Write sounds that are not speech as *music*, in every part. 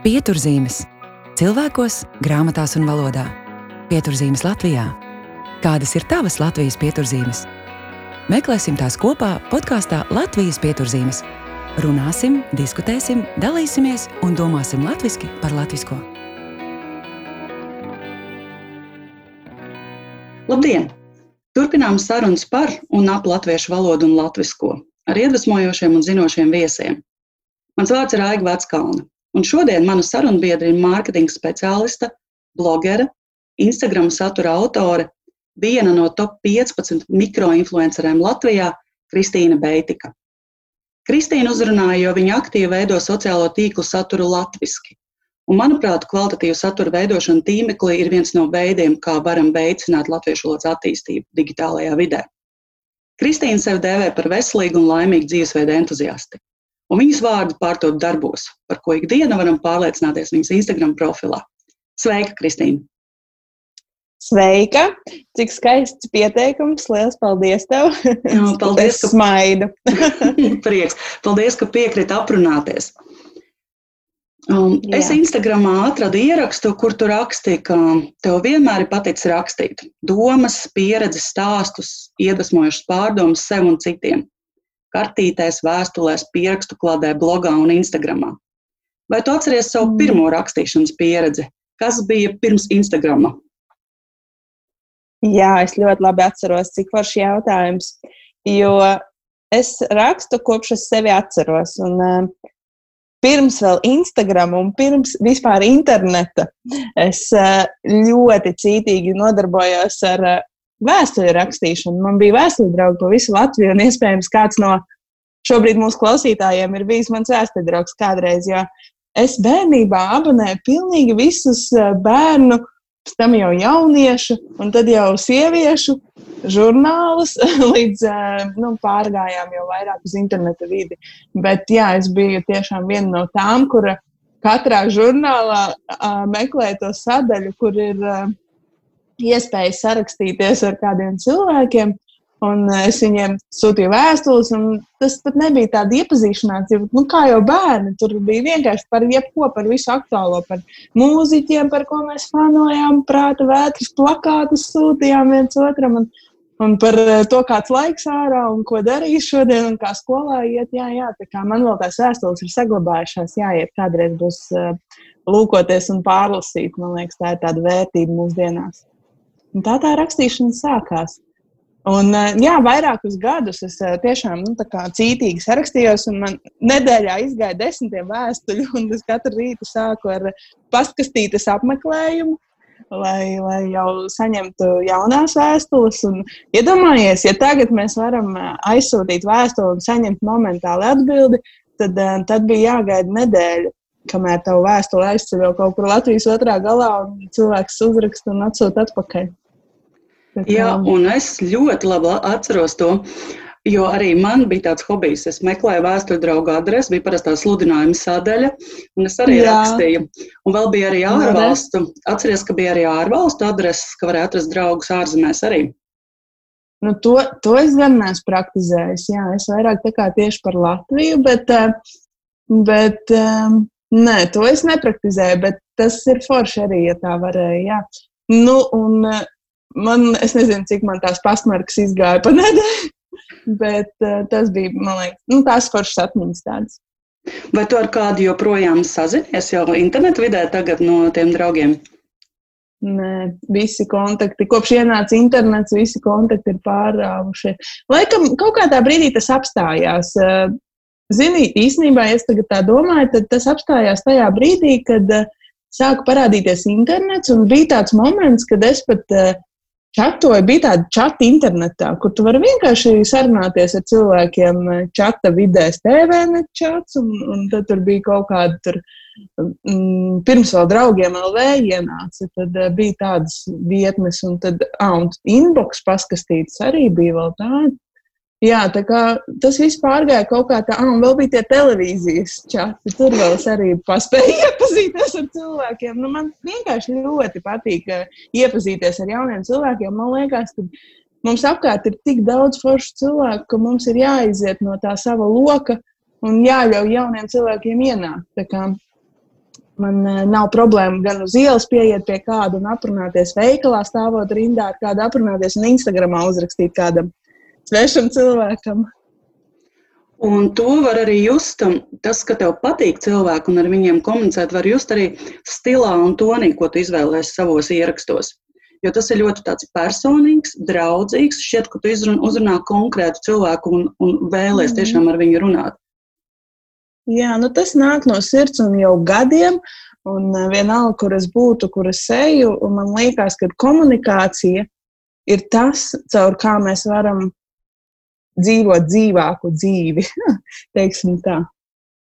Pieturzīmes cilvēkos, grāmatās un valodā. Pieturzīmes Latvijā. Kādas ir tavas Latvijas pieturzīmes? Meklēsim tās kopā podkāstā Latvijas pieturzīmes. Runāsim, diskutēsim, dalīsimies un domāsim latviešu par latviešu. Labdien! Turpinām sarunas par un ap latviešu valodu un latviešu ar iedvesmojošiem un zinošiem viesiem. Mans vārds ir Aiga Vatskalna, un šodien mana sarunbiedra ir mārketinga speciāliste, blogere, Instagram satura autore, viena no top 15 mikroinfluenceriem Latvijā - Kristīna Beitika. Kristīna uzrunāja, jo viņa aktīvi veido sociālo tīklu saturu latviešu. Un, manuprāt, kvalitatīva satura veidošana tīmeklī ir viens no veidiem, kā varam veicināt latviešu valodas attīstību digitālajā vidē. Kristīna sevi dēvē par veselīgu un laimīgu dzīvesveidu entuziasti. Un viņas vārdu pārtop darbos, par ko ikdienu varam pārliecināties viņas Instagram profilā. Sveika, Kristīna! Sveika! Cik skaists pieteikums! Lielas paldies tev! Jā, *laughs* paldies, ka smaidu! *laughs* Prieks! Paldies, ka piekrīt aprunāties! Um, es Instagramā atradu ierakstu, kur tu rakstīji, ka tev vienmēr ir paticis rakstīt domas, pieredzes, stāstus, iedvesmojušas pārdomas sev un citiem. Kartītēs, vēstulēs, pierakstu kladē, blogā un Instagramā. Vai tu atceries savu mm. pirmo rakstīšanas pieredzi? Kas bija pirms Instagrama? Jā, es ļoti labi atceros, cik foršs jautājums. Jo es rakstu kopš es sevi atceros. Un, uh, pirms vēl Instagram un pirms vispār interneta es uh, ļoti cītīgi nodarbojos ar uh, vēstuļu rakstīšanu. Man bija vēstuļu draugi pa visu Latviju, un iespējams kāds no šobrīd mūsu klausītājiem ir bijis mans vēstuļu draugs kādreiz. Jo es bērnībā abonēju pilnīgi visus bērnu pēc tam jau jauniešu, un tad jau sieviešu žurnālus, *laughs* līdz nu, pārgājām jau vairāk uz interneta vidi. Bet jā, es biju tiešām viena no tām, kura katrā žurnālā uh, meklē to sadaļu, kur ir iespēja sarakstīties ar kādiem cilvēkiem. Un eh, es viņiem sūtīju vēstules, un tas pat nebija tāds iepazīšanās, jo, nu, kā jau bērni, tur bija vienkārši par jebko, par visu aktuālo, par mūziķiem, par ko mēs fanojām, prāta vētras, plakātus sūtījām viens otram, un, un par eh, to, kāds laiks ārā un ko darīs šodien, un kā skolā iet. Jā, jā, tā kā man vēl tās vēstules ir saglabājušās, jāiet kādreiz būs uh, lūkoties un pārlasīt. Man liekas, tā ir tāda vērtība mūsdienās. Un tā tā rakstīšana sākās. Un, eh, jā, vairākus gadus es eh, tiešām nu, cītīgi sarakstījos, un man nedēļā izgāja desmitiem vēstuļu, *laughs* un es katru rītu sāku ar pastkastītes apmeklējumu. Lai, lai jau saņemtu jaunās vēstules, un iedomājies, ja tagad mēs varam eh, aizsūtīt vēstuli un saņemt momentāli atbildi, tad, tad bija jāgaida nedēļa, kamēr tavu vēstuli aizceļ kaut kur Latvijas otrā galā, un cilvēks uzraksta un atsūta atpakaļ. Jā, un es ļoti labi atceros to. Jo arī man bija tāds hobijs. Es meklēju vēsturi draugu adresi, bija parastā sludinājuma sadaļa, un es arī Jā. rakstīju. Un vēl bija arī ārvalstu. Atceries, ka bija arī ārvalstu adreses, ka varēja atrast draugus ārzemēs arī. Nu, to, to es gan neesmu praktizējis. Jā, es vairāk tā kā tieši par Latviju, bet, eh, bet um, nē, to es nepraktizēju. Bet tas ir forši arī, ja tā varēja. Jā. Nu, un, man, es nezinu, cik man tās pasmarkas izgāja pa nedēļu, *laughs* bet uh, tas bija, man liekas, nu, tās foršas atmiņas tādas. Vai tu ar kādu joprojām sazinies jau internetu vidē tagad no tiem draugiem? Nē, visi kontakti, kopš ienāca internets, visi kontakti ir pārāvuši. Laikam kaut kādā brīdī tas apstājās. Zini, īstenībā, ja es tagad tā domāju, tad tas apstājās tajā brīdī, kad sāka parādīties internets, bija tāds moments, kad es pat čatoju, bija tāda čata internetā, kur tu vari vienkārši sarunāties ar cilvēkiem. Čata vidē, TVN čats, un, un tad tur bija kaut kāda tur. Mm, pirms vēl draugiem LV ienāca, tad uh, bija tādas vietnes, un tad ah, un inbox paskastītas arī bija vēl tāda. Jā, tā kā tas viss pārgāja kaut kā tā, un vēl bija tie televīzijas čati. Tur vēl es arī paspēju *laughs* iepazīties ar cilvēkiem. Nu, man vienkārši ļoti patīk iepazīties ar jauniem cilvēkiem. Man liekas, ka mums apkārt ir tik daudz foršu cilvēku, ka mums ir jāiziet no tā sava loka un jāļauj jauniem cilvēkiem ienākt. Man nav problēma gan uz ielas pieiet pie kāda un aprunāties veikalā, stāvot rindā ar kādu, aprunāties un Instagramā uzrakstīt kādam svešam cilvēkam. Un to var arī just. Tas, ka tev patīk cilvēki un ar viņiem komunicēt, var just arī stilā un tonī, ko tu izvēlēsies savos ierakstos. Jo tas ir ļoti personīgs, draudzīgs. Šķiet, ka tu uzrunā konkrētu cilvēku un, un vēlēsies mhm. tiešām ar viņu runāt. Jā, nu tas nāk no sirds un jau gadiem. Un eh, vienalga, kur es būtu, kur es eju, man liekas, ka komunikācija ir tas, caur kā mēs varam dzīvot dzīvāku dzīvi. *laughs*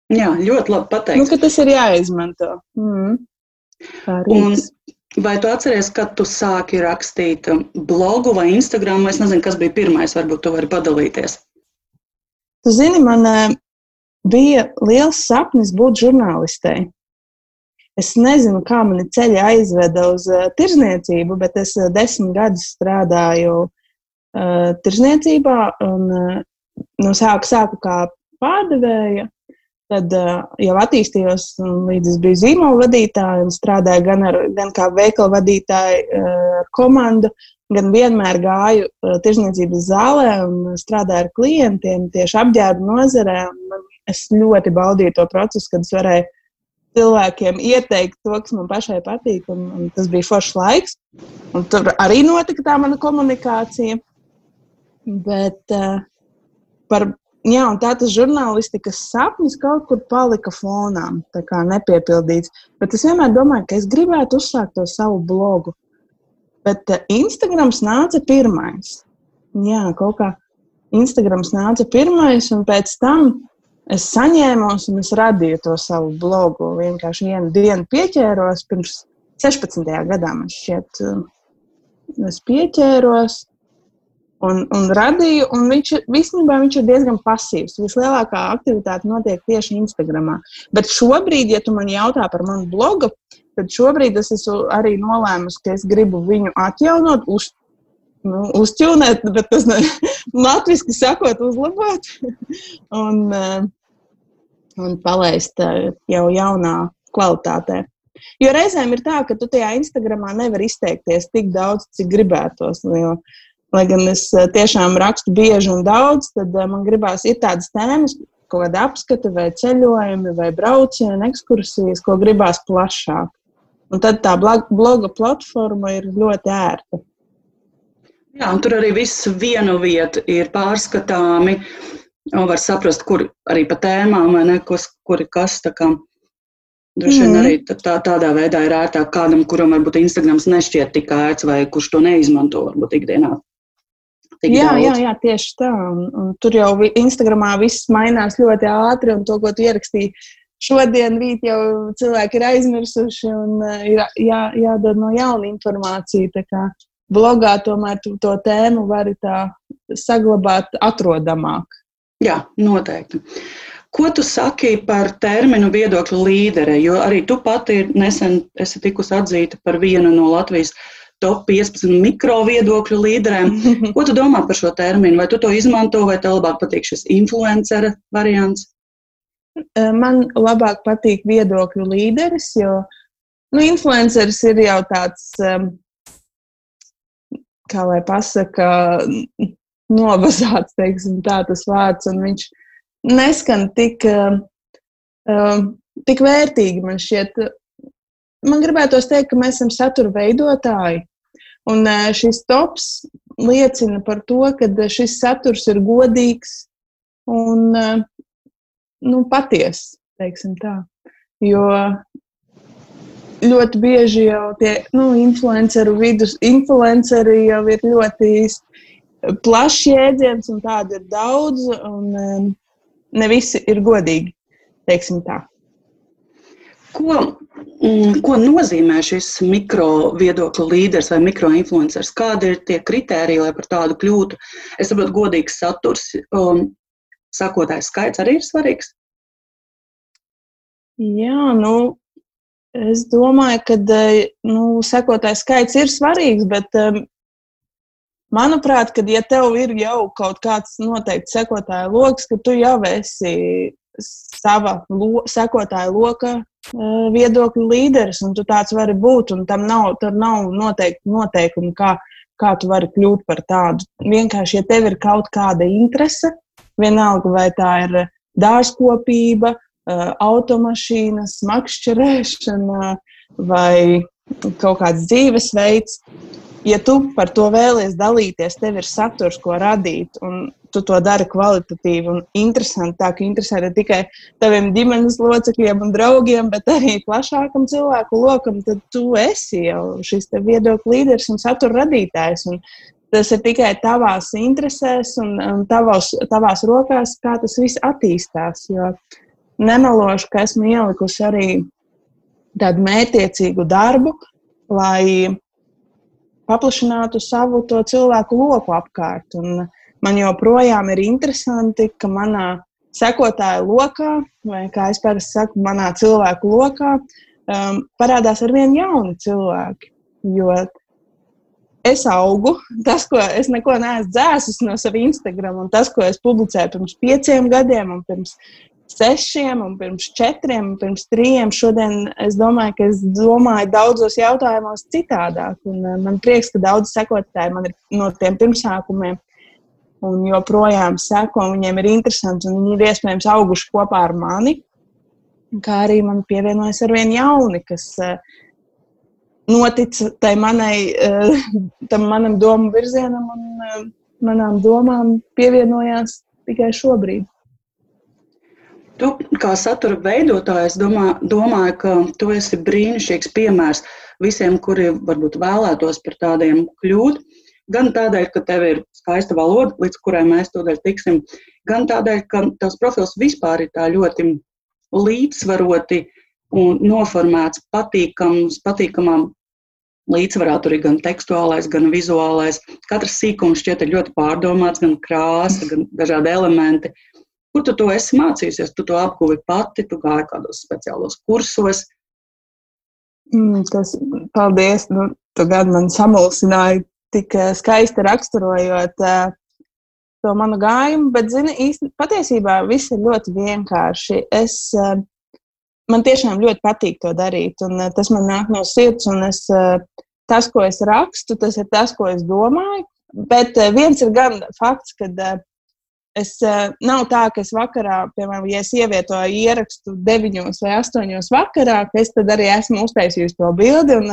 Jā, ļoti labi pateikt. Nu, tas ir jāizmanto. Mm. Un, vai tu atceries, kad tu sāki rakstīt blogu vai Instagram? Es nezinu, kas bija pirmais, varbūt tu vari padalīties. Tu zini, man eh, bija liels sapnis būt žurnālistei. Es nezinu, kā mani ceļi aizveda uz uh, tirzniecību, bet es uh, desmit gadus strādāju uh, tirzniecībā un uh, nu, sāku, sāku kā pārdevēja. Tad uh, jau attīstījos, līdz es biju zīmola vadītāja un strādāju gan, ar, gan kā veikala vadītāja uh, komandu, gan vienmēr gāju uh, tirzniecības zālē un strādāju ar klientiem tieši apģērba nozarē. Es ļoti baudīju to procesu, kad es varēju cilvēkiem ieteikt to, kas man pašai patīk. Un, un tas bija foršs laiks. Un tur arī notika tā mana komunikācija. Bet uh, par, jā, tā tas žurnālistikas sapnis kaut kur palika fonā, tā kā nepiepildīts. Bet es vienmēr domāju, ka es gribētu uzsākt to savu blogu. Bet uh, Instagrams nāca pirmais. Jā, kaut kā Instagrams nāca pirmais, un pēc tam es saņēmos un es radīju to savu blogu. Vienkārši vienu dienu pieķēros, pirms 16. gadā man šķiet, um, es pieķēros. Un, un radīju, un viņš, visnībā, viņš ir diezgan pasīvs. Vislielākā aktivitāte notiek tieši Instagram. Bet šobrīd, ja tu man jautā par manu blogu, tad šobrīd es esmu arī nolēmusi, ka es gribu viņu atjaunot, uz, nu, uzķūnēt, bet tas ne, *laughs* latviski sakot, uzlabot. *laughs* un, uh, un palaist eh, jau jaunā kvalitātē. Jo reizēm ir tā, ka tu tajā Instagramā nevari izteikties tik daudz, cik gribētos. Jo, lai gan es eh, tiešām rakstu bieži un daudz, tad eh, man gribās ir tādas tēmas, kaut kāda apskata, vai ceļojumi, vai braucieni, ekskursijas, ko gribās plašāk. Un tad tā bloga platforma ir ļoti ērta. Jā, un tur arī viss vienu vietu ir pārskatāmi. Var saprast, kur arī pa tēmām, vai ne, kas, kur ir kas. Tā kā, Droši vien mm. arī tā, tādā veidā ir ērtāk kādam, kuram varbūt Instagrams nešķiet tik ērts, vai kurš to neizmanto varbūt ikdienā. Tik jā, daudz. jā, jā, tieši tā. Un, un tur jau Instagramā viss mainās ļoti ātri, un to, ko tu ierakstīji šodien, rīt jau cilvēki ir aizmirsuši, un uh, ir jā, jādod no jauna informācija. Blogā tomēr tu to tēmu vari tā saglabāt atrodamāk. Jā, noteikti. Ko tu saki par terminu viedokļu līdere? Jo arī tu pati nesen esi tikusi atzīta par vienu no Latvijas top 15 mikro viedokļu līderēm. *laughs* Ko tu domā par šo terminu? Vai tu to izmanto, vai tev labāk patīk šis influencera variants? Man labāk patīk viedokļu līderis, jo nu, influenceris ir jau tāds, kā lai pasaka, novazāts, teiksim, tā tas vārds, un viņš neskan tik, tik vērtīgi man šķiet. Man gribētos teikt, ka mēs esam satura veidotāji, un uh, šis tops liecina par to, ka šis saturs ir godīgs un uh, nu, patiess, teiksim tā. Jo ļoti bieži jau tie nu, influenceru vidus, influenceri jau ir ļoti plašs jēdziens, un tādu ir daudz, un ne visi ir godīgi. Ko, mm, ko nozīmē šis mikro viedokļu līderis vai mikroinfluenceris? Kādi ir tie kriteriji, lai par tādu kļūtu? Es saprotu, godīgs saturs, um, sakotājs skaits arī ir svarīgs. Jā, nu, es domāju, ka nu, sekotājs skaits ir svarīgs, bet um, Manuprāt, kad ja tev ir jau kaut kāds noteikts sekotāju lokus, ka tu jau esi sava lo, sekotāja loka viedokļu līderis, un tu tāds vari būt. Tam nav, nav noteikti noteikumi, kā, kā tu vari kļūt par tādu. Vienkārši, ja tev ir kaut kāda interese, vienalga vai tā ir dārzkopība, automašīnas, makšķerēšana vai kaut kāds dzīvesveids, ja tu par to vēlies dalīties, tev ir saturs, ko radīt, un tu to dari kvalitatīvi un interesanti. Tā ka interesē ne tikai taviem ģimenes locekļiem un draugiem, bet arī plašākam cilvēku lokam, tad tu esi jau šis viedokļu līderis un satura radītājs. Un tas ir tikai tavās interesēs un, un tavos, tavās rokās, kā tas viss attīstās. Jo nemelošu, ka esmu ielikusi arī tādu mētiecīgu darbu, lai paplašinātu savu cilvēku loku apkārt. Un man joprojām ir interesanti, ka manā sekotāju lokā, vai kā es parasti saku, manā cilvēku lokā, um, parādās ar vien jauni cilvēki. Jo es augu, tas, ko es neko neesmu dzēsis no sava Instagram, un tas, ko es publicēju pirms pieciem gadiem, un pirms sešiem, un pirms četriem, un pirms trījiem. Šodien es domāju, ka es domāju daudzos jautājumos citādāk. Un, uh, man prieks, ka daudz sekotāji man ir no tiem pirmsākumiem. Un joprojām seko, viņiem ir interesanti, un viņi ir iespējams auguši kopā ar mani. Kā arī man pievienojas ar vien jauni, kas uh, notica tai manai, uh, tam manam domu virzienam un uh, manām domām pievienojās tikai šobrīd. Tu, kā satura veidotājs, domā, domāju, ka tu esi brīnišķīgs piemērs visiem, kuri varbūt vēlētos par tādiem kļūt. Gan tādēļ, ka tev ir skaista valoda, līdz kurai mēs tūdaļ tiksim, gan tādēļ, ka tavs profils vispār ir tā ļoti līdzsvaroti un noformēts patīkams, patīkamām līdzsvarā. Tur ir gan tekstuālais, gan vizuālais. Katrs sīkums šķiet ļoti pārdomāts, gan krāsa, gan dažādi elementi. Kur tu to esi mācījusies? Tu to apguvi pati, tu gāji kādos speciālos kursos. Mm, tas, paldies! Nu, tu gan man samulsināji tik eh, skaisti raksturojot uh, to manu gājumu, bet, zini, īsti, patiesībā viss ir ļoti vienkārši. Es, uh, man tiešām ļoti patīk to darīt, un uh, tas man nāk no sirds, un es, tas, ko es rakstu, tas ir tas, ko es domāju. Bet viens ir gan fakts, ka Es, nav tā, ka es vakarā, piemēram, ja es ievietoju ierakstu 9 vai 8 vakarā, ka es tad arī esmu uztaisījusi to bildi un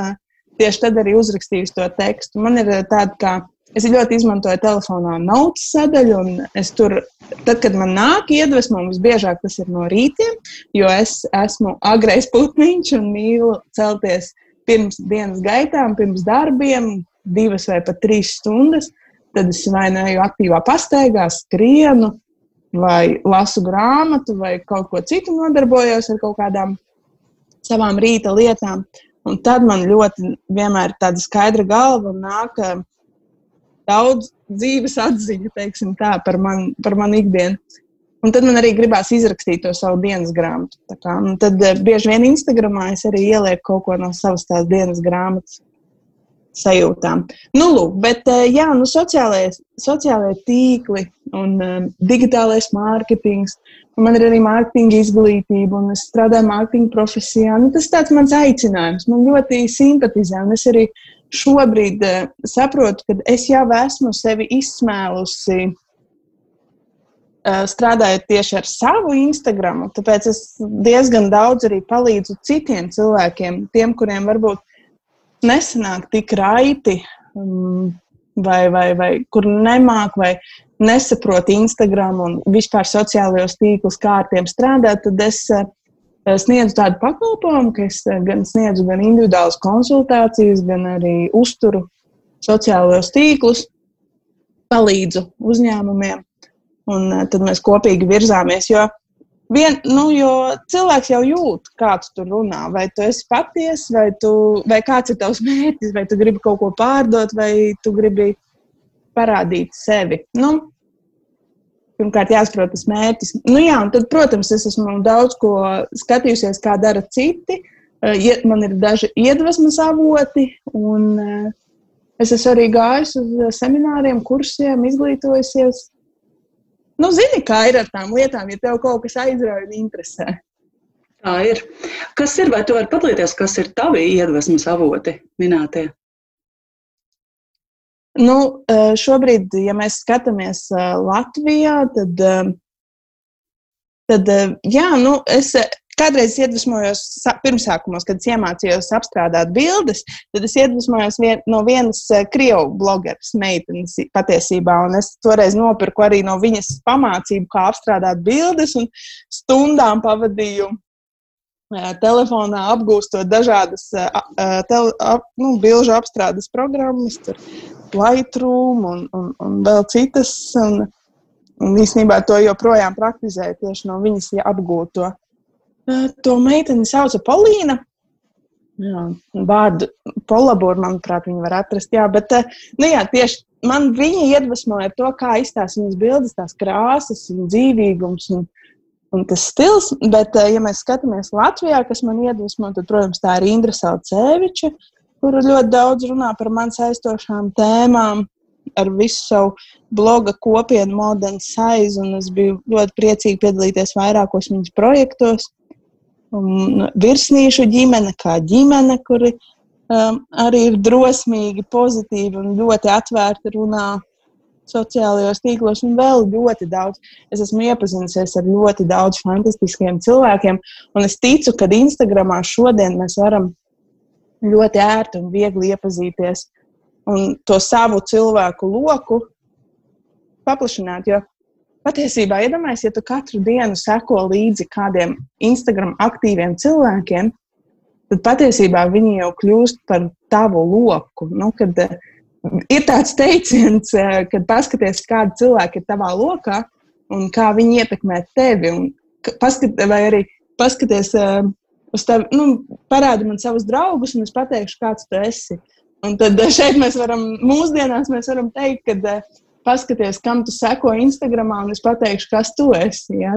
tieši tad arī uzrakstījusi to tekstu. Man ir uh, tāda, kā es ļoti izmantoju telefonā notes sadaļu, un es tur, tad, kad man nāk iedvesma, visbiežāk tas ir no rītiem, jo es esmu agrais *laughs* putniņš un mīlu celties pirms dienas gaitām, pirms darbiem, divas vai pat trīs stundas. Uh, tad es vai nu eju aktīvā pastaigā, skrienu, vai lasu grāmatu, vai kaut ko citu nodarbojos ar kaut kādām savām rīta lietām. Un tad man ļoti vienmēr tāda skaidra galva nāk eh, daudz dzīves atziņu tā, par, man, par manu ikdienu. Un tad man arī gribās izrakstīt to savu dienas grāmatu. Tad eh, bieži vien Instagramā es arī ielieku kaut ko no savas tās dienas grāmatas sajūtām. Nu, lūk, bet eh, jā, nu, sociālajie, sociālajie tīkli un um, digitālais mārketings. Man ir arī mārketinga izglītība, un es strādāju mārketinga profesijā. Nu, tas ir mans aicinājums. Man ļoti simpatizē, un es arī šobrīd uh, saprotu, ka es jau esmu sevi izsmēlusi uh, strādājot tieši ar savu Instagram. Tāpēc es diezgan daudz arī palīdzu citiem cilvēkiem, tiem, kuriem varbūt nesanāk tik raiti, um, vai, vai, vai kur nemāk, vai nesaprot Instagram un vispār sociālajos tīklus, kā ar tiem strādāt, tad es uh, sniedzu tādu pakalpojumu, ka es uh, gan sniedzu gan individuālas konsultācijas, gan arī uzturu sociālajos tīklus, palīdzu uzņēmumiem, un uh, tad mēs kopīgi virzāmies. Jo Vien, nu, jo cilvēks jau jūt, kā tu tur runā. Vai tu esi patiesa, vai, tu, vai kāds ir tavs mērķis, vai tu gribi kaut ko pārdot, vai tu gribi parādīt sevi. Nu, pirmkārt, jāsaprot tas mērķis. Nu, jā, tad, protams, es esmu daudz ko skatījusies, kā dara citi. Eh, man ir daži iedvesmas avoti, un eh, es esmu arī gājis uz semināriem, kursiem, izglītojusies nu, zini, kā ir ar tām lietām, ja tev kaut kas aizrauja un interesē. Tā ir. Kas ir, vai tu vari padalīties, kas ir tavi iedvesmas avoti minētie? Nu, šobrīd, ja mēs skatāmies Latvijā, tad, tad jā, nu, es Kādreiz iedvesmojos pirmsākumos, kad iemācījos apstrādāt bildes, tad es iedvesmojos vien, no vienas eh, krievu blogeres meitenes patiesībā. Un es toreiz nopirku arī no viņas pamācību, kā apstrādāt bildes, un stundām pavadīju eh, telefonā apgūstot dažādas eh, tele, ap, nu, bilžu apstrādes programmas, Lightroom un, un, un vēl citas. Un, un īstenībā to joprojām praktizēju tieši no viņas apgūto. To meiteni sauca Polīna. Jā, vārdu polabūru, manuprāt, viņi var atrast. Jā, bet nu jā, tieši man viņa iedvesmoja to, kā izstāsta viņas bildes, tās krāsas un dzīvīgums. Un, un tas stils, bet, ja mēs skatāmies Latvijā, kas man iedvesmo, tad, protams, tā ir Indra Salceviča, kura ļoti daudz runā par man saistošām tēmām, ar visu savu bloga kopienu Modern Size, es biju ļoti priecīga piedalīties vairākos viņas projektos un virsnīšu ģimene, kā ģimene, kuri um, arī ir drosmīgi, pozitīvi un ļoti atvērti runā sociālajos tīklos, un vēl ļoti daudz. Es esmu iepazinusies ar ļoti daudz fantastiskiem cilvēkiem, un es ticu, ka Instagramā šodien mēs varam ļoti ērti un viegli iepazīties un to savu cilvēku loku paplašināt. Jo Patiesībā, iedomājieties, ja tu katru dienu seko līdzi kādiem Instagram aktīviem cilvēkiem, tad patiesībā viņi jau kļūst par tavu loku. Nu, kad, uh, ir tāds teiciens, uh, kad paskaties, kādi cilvēki ir tavā lokā un kā viņi ietekmē tevi. Paskat, vai arī paskaties uh, uz tevi, nu, parādi man savus draugus, un es pateikšu, kāds tu esi. Un tad šeit mēs varam, mūsdienās mēs varam teikt, ka uh, paskaties, kam tu seko Instagram, un es pateikšu, kas tu esi. Jā,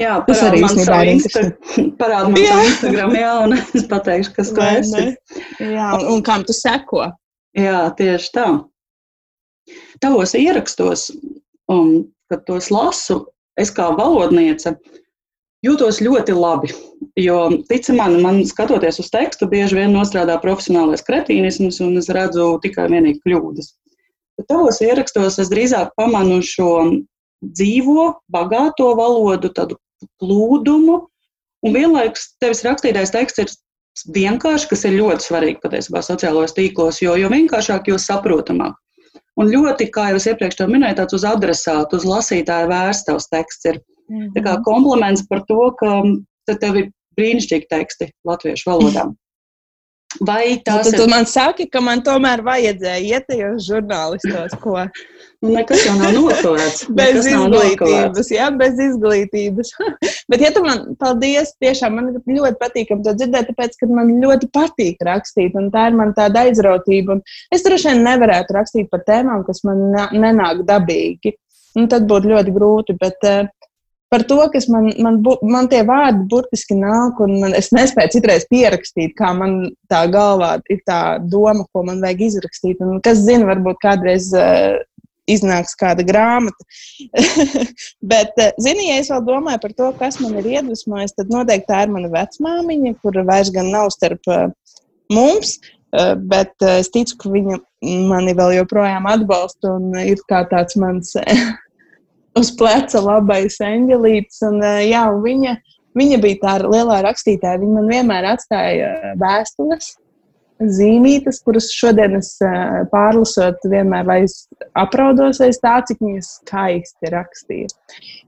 jā tas arī īstenībā ir interesanti. *laughs* Parādi man savu Instagram, jā, un *laughs* es pateikšu, kas tu esi. Jā, un, un kam tu seko. Jā, tieši tā. Tavos ierakstos, un, kad tos lasu, es kā valodniece jūtos ļoti labi. Jo, tici man, man skatoties uz tekstu, bieži vien nostrādā profesionālais kretīnisms, un es redzu tikai vienīgi kļūdas. Bet tavos ierakstos es drīzāk pamanu šo dzīvo, bagāto valodu, tādu plūdumu, un vienlaikus tevis rakstītais teksts ir vienkārši, kas ir ļoti svarīgi patiesībā sociālajos tīklos, jo, jo vienkāršāk, jo saprotamāk. Un ļoti, kā jau es iepriekš minēju, tāds uz adresātu, uz lasītāju vērsts teksts ir. Mm -hmm. Tā kā mhm. kompliments par to, ka tev ir brīnišķīgi teksti latviešu valodā. Vai nu, tas nu, ir? Tu man saki, ka man tomēr vajadzēja iet tajos žurnālistos, ko. Nu, nekas jau nav noturēts. *laughs* bez izglītības, jā, bez izglītības. *laughs* Bet, ja tu man, paldies, tiešām man ļoti patīk to dzirdēt, tāpēc, ka man ļoti patīk rakstīt, un tā ir man tāda aizrautība. Un es droši vien nevarētu rakstīt par tēmām, kas man nenāk dabīgi. Un tad būtu ļoti grūti, bet uh, par to, kas man, man, man tie vārdi burtiski nāk, un man, es nespēju citreiz pierakstīt, kā man tā galvā ir tā doma, ko man vajag izrakstīt. Un, kas zina, varbūt kādreiz uh, iznāks kāda grāmata. *laughs* Bet, uh, zini, ja es vēl domāju par to, kas man ir iedvesmojis, tad noteikti tā ir mana vecmāmiņa, kur vairs gan nav starp uh, mums. Uh, bet es ticu, ka viņa mani vēl joprojām atbalsta un ir kā tāds mans *laughs* uz pleca labais eņģelītis. Un, jā, un viņa, viņa bija tā lielā rakstītāja. Viņa man vienmēr atstāja vēstules zīmītes, kuras šodien es pārlasot, vienmēr apraudos aiz tā, cik viņas skaisti rakstīja.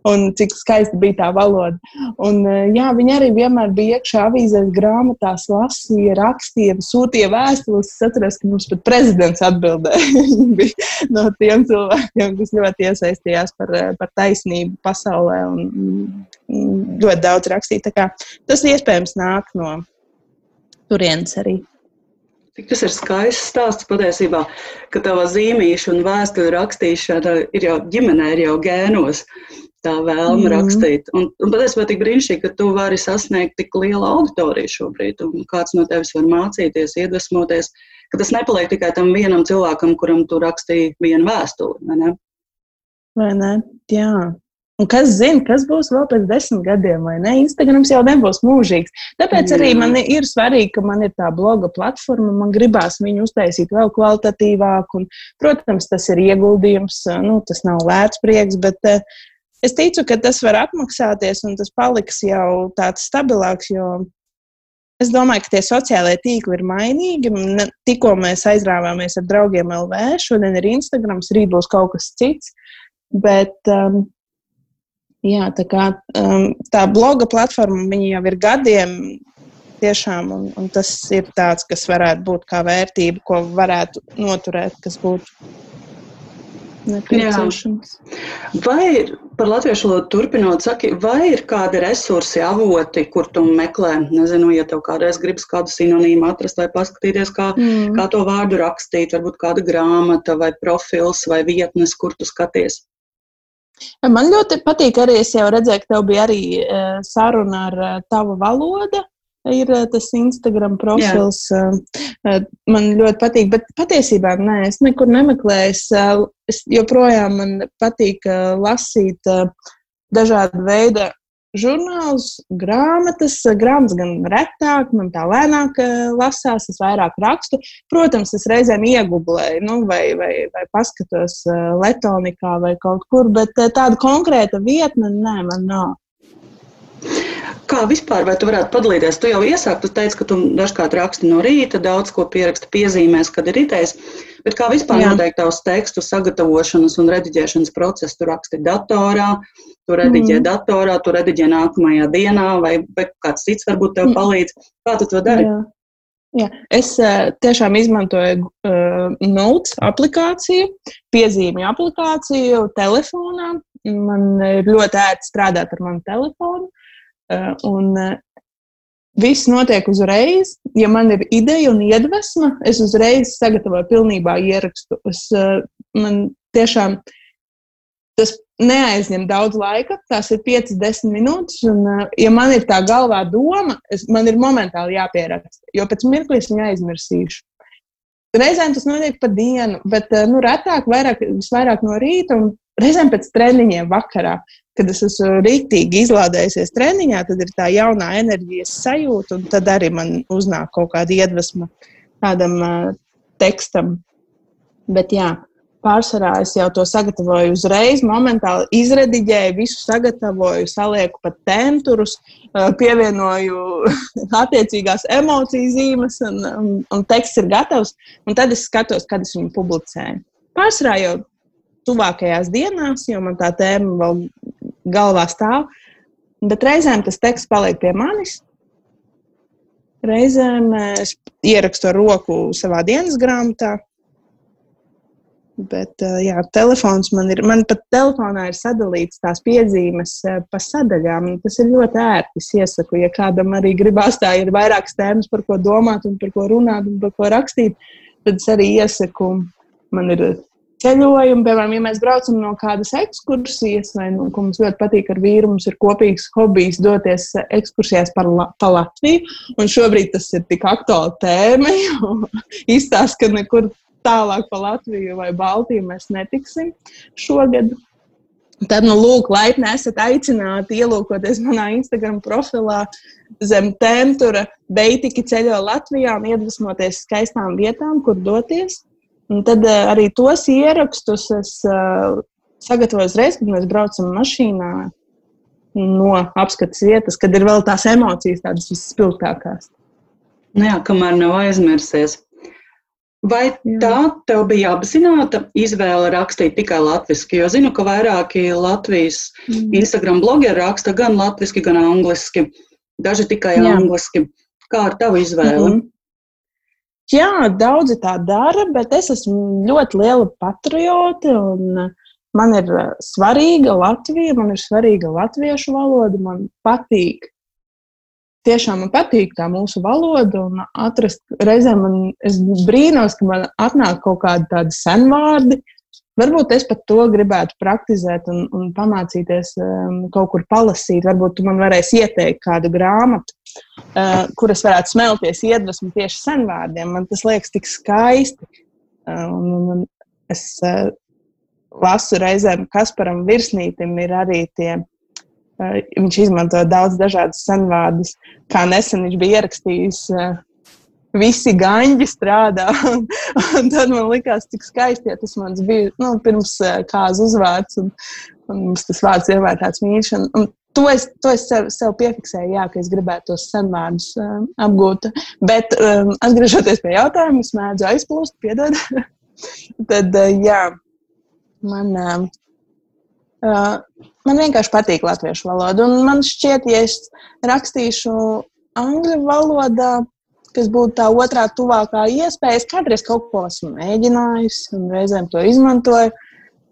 Un cik skaisti bija tā valoda. Un, jā, viņa arī vienmēr bija iekšā avīzēs, grāmatās, lasīja, rakstīja, sūtīja vēstules. Es atceros, ka mums pat prezidents atbildēja. *laughs* Bija no tiem cilvēkiem, kas ļoti iesaistījās par, par taisnību pasaulē un ļoti daudz rakstīja. Tas iespējams nāk no turienes arī. Cik tas ir skaists stāsts patiesībā, ka tava zīmīša un vēstuļu rakstīšana ir jau ģimenē, ir jau gēnos. Tā vēlme mm. rakstīt. Un, un patiesībā tik brīnišķīgi, ka tu vari sasniegt tik lielu auditoriju šobrīd, un kāds no tevis var mācīties, iedvesmoties, ka tas nepaliek tikai tam vienam cilvēkam, kuram tu rakstīji vienu vēstuli. Vai ne? Vai ne? Jā. Un kas zina, kas būs vēl pēc desmit gadiem, vai ne? Instagrams jau nebūs mūžīgs. Tāpēc arī man ir svarīgi, ka man ir tā bloga platforma. Man gribās viņu uztaisīt vēl kvalitatīvāku. Un, protams, tas ir ieguldījums, nu, tas nav lēts prieks, bet uh, es ticu, ka tas var atmaksāties un tas paliks jau tāds stabilāks. Es domāju, ka tie sociālie tīkli ir mainīgi. Tikko mēs aizrāvāmies ar draugiem LV, šodien ir Instagram, rīt būs kaut kas cits. Bet um, Jā, tā kā um, tā bloga platforma jau ir gadiem, tiešām, un, un tas ir tāds, kas varētu būt kā vērtība, ko varētu noturēt, kas būtu nepieciešams. Jā. Vai par latviešu valodu turpinot, saki, vai ir kādi resursi, avoti, kur tu meklē? Nezinu, ja tev kādreiz gribas kādu sinonīmu atrast vai paskatīties, kā, mm. kā to vārdu rakstīt, varbūt kāda grāmata vai profils vai vietnes, kur tu skaties. Man ļoti patīk arī, es jau redzēju, ka tev bija arī e, saruna ar e, tavu valodu. Ir e, tas Instagram profils. Jā. Man ļoti patīk, bet patiesībā nē, es nekur nemeklēju. Es joprojām man patīk lasīt dažādu veidu žurnālus, grāmatas. Grāmatas gan retāk, man tā lēnāk eh, lasās, es vairāk rakstu. Protams, es reizēm iegublēju, nu, vai, vai, vai paskatos eh, Latvijā vai kaut kur, bet eh, tāda konkrēta vietne, nē, man nav. Kā vispār, vai tu varētu padalīties? Tu jau iesāki, tu teici, ka tu dažkārt raksti no rīta, daudz ko pieraksti piezīmēs, kad ir ritējis. Bet kā vispār notiek tavs tekstu sagatavošanas un rediģēšanas process? Tu raksti datorā, tu rediģē mm. datorā, tu rediģē nākamajā dienā, vai, vai kāds cits varbūt tev mm. palīdz. Kā tu to dari? Jā. Jā, es uh, tiešām izmantoju uh, Notes aplikāciju, piezīmju aplikāciju telefonā. Man ir ļoti ērti strādāt ar manu telefonu. Uh, un uh, viss notiek uzreiz. Ja man ir ideja un iedvesma, es uzreiz sagatavoju pilnībā ierakstu. Es, uh, man tiešām tas neaizņem daudz laika, tās ir 5, 10 minūtes. Un, ja man ir tā galvā doma, es, man ir momentāli jāpieraksta, jo pēc mirkli es viņu aizmirsīšu. Reizēm tas notiek pa dienu, bet nu, retāk, vairāk, visvairāk no rīta un reizēm pēc treniņiem vakarā kad es esmu rītīgi izlādējusies treniņā, tad ir tā jaunā enerģijas sajūta, un tad arī man uznāk kaut kāda iedvesma kādam uh, tekstam. Bet jā, pārsvarā es jau to sagatavoju uzreiz, momentāli izrediģēju, visu sagatavoju, salieku pat temturus, uh, pievienoju *laughs* attiecīgās emociju zīmes, un, un, un teksts ir gatavs. Un tad es skatos, kad es viņu publicēju. Pārsvarā jau tuvākajās dienās, jo man tā tēma vēl galvā stāv. Bet reizēm tas teksts paliek pie manis. Reizēm eh, es ierakstu ar roku savā dienas grāmatā. Bet, jā, telefons man ir. Man pat telefonā ir sadalīts tās piezīmes pa sadaļām. Tas ir ļoti ērti. Es iesaku, ja kādam arī gribās, tā ir vairākas tēmas, par ko domāt, un par ko runāt, un par ko rakstīt. Tad es arī iesaku. Man ir ceļojumi, piemēram, ja mēs braucam no kādas ekskursijas, vai nu, mums ļoti patīk ar vīru, mums ir kopīgs hobijs doties ekskursijās par La pa Latviju. Un šobrīd tas ir tik aktuāli tēma, jo *laughs* izstāsta, ka nekur tālāk pa Latviju vai Baltiju mēs netiksim šogad. Tad, nu, lūk, laipni esat aicināti ielūkoties manā Instagram profilā zem tēmtura Beitiki ceļo Latvijā un iedvesmoties skaistām vietām, kur doties. Un tad uh, arī tos ierakstus es uh, sagatavoju uzreiz, kad mēs braucam mašīnā no apskates vietas, kad ir vēl tās emocijas, tādas visspilgtākās. Nu jā, kamēr nav aizmirsies. Vai Jā. tā tev bija apzināta izvēle rakstīt tikai latviešu? Jo zinu, ka vairāki Latvijas mm. Instagram blogeri raksta gan latviešu, gan angliski. Daži tikai Jā. angliski. Kā ar tavu izvēli? Mm. Jā, daudzi tā dara, bet es esmu ļoti liela patriote. Man ir svarīga Latvija, man ir svarīga latviešu valoda. Man patīk, tiešām man patīk tā mūsu valoda. Un atrast, reizēm man, es brīnos, ka man atnāk kaut kādi tādi senvārdi. Varbūt es pat to gribētu praktizēt un, un pamācīties um, kaut kur palasīt. Varbūt tu man varēsi ieteikt kādu grāmatu uh, kuras varētu smelties iedvesmu tieši senvārdiem. Man tas liekas tik skaisti. Uh, un, un es uh, lasu reizēm Kasparam Virsnītam ir arī tie. Uh, viņš izmanto daudz dažādus senvārdus, kā nesen viņš bija ierakstījis. Uh, visi gaņģi strādā. *laughs* Un, un tad man likās, cik skaisti, ja tas mans bija nu, pirms kāza uzvārds. Un, un mums tas vārds vienmēr tāds mīļš. Un, un to es, to es sev, sev piefiksēju, jā, ka es gribētu tos senvārdus um, apgūt. Bet um, atgriežoties pie jautājuma, es mēdzu aizplūst, piedod. *laughs* tad, uh, jā, man. Uh, Uh, man vienkārši patīk latviešu valoda. Un man šķiet, ja es rakstīšu angļu valodā, kas būtu tā otrā tuvākā iespēja. Es kādreiz kaut ko esmu mēģinājusi un reizēm to izmantoju.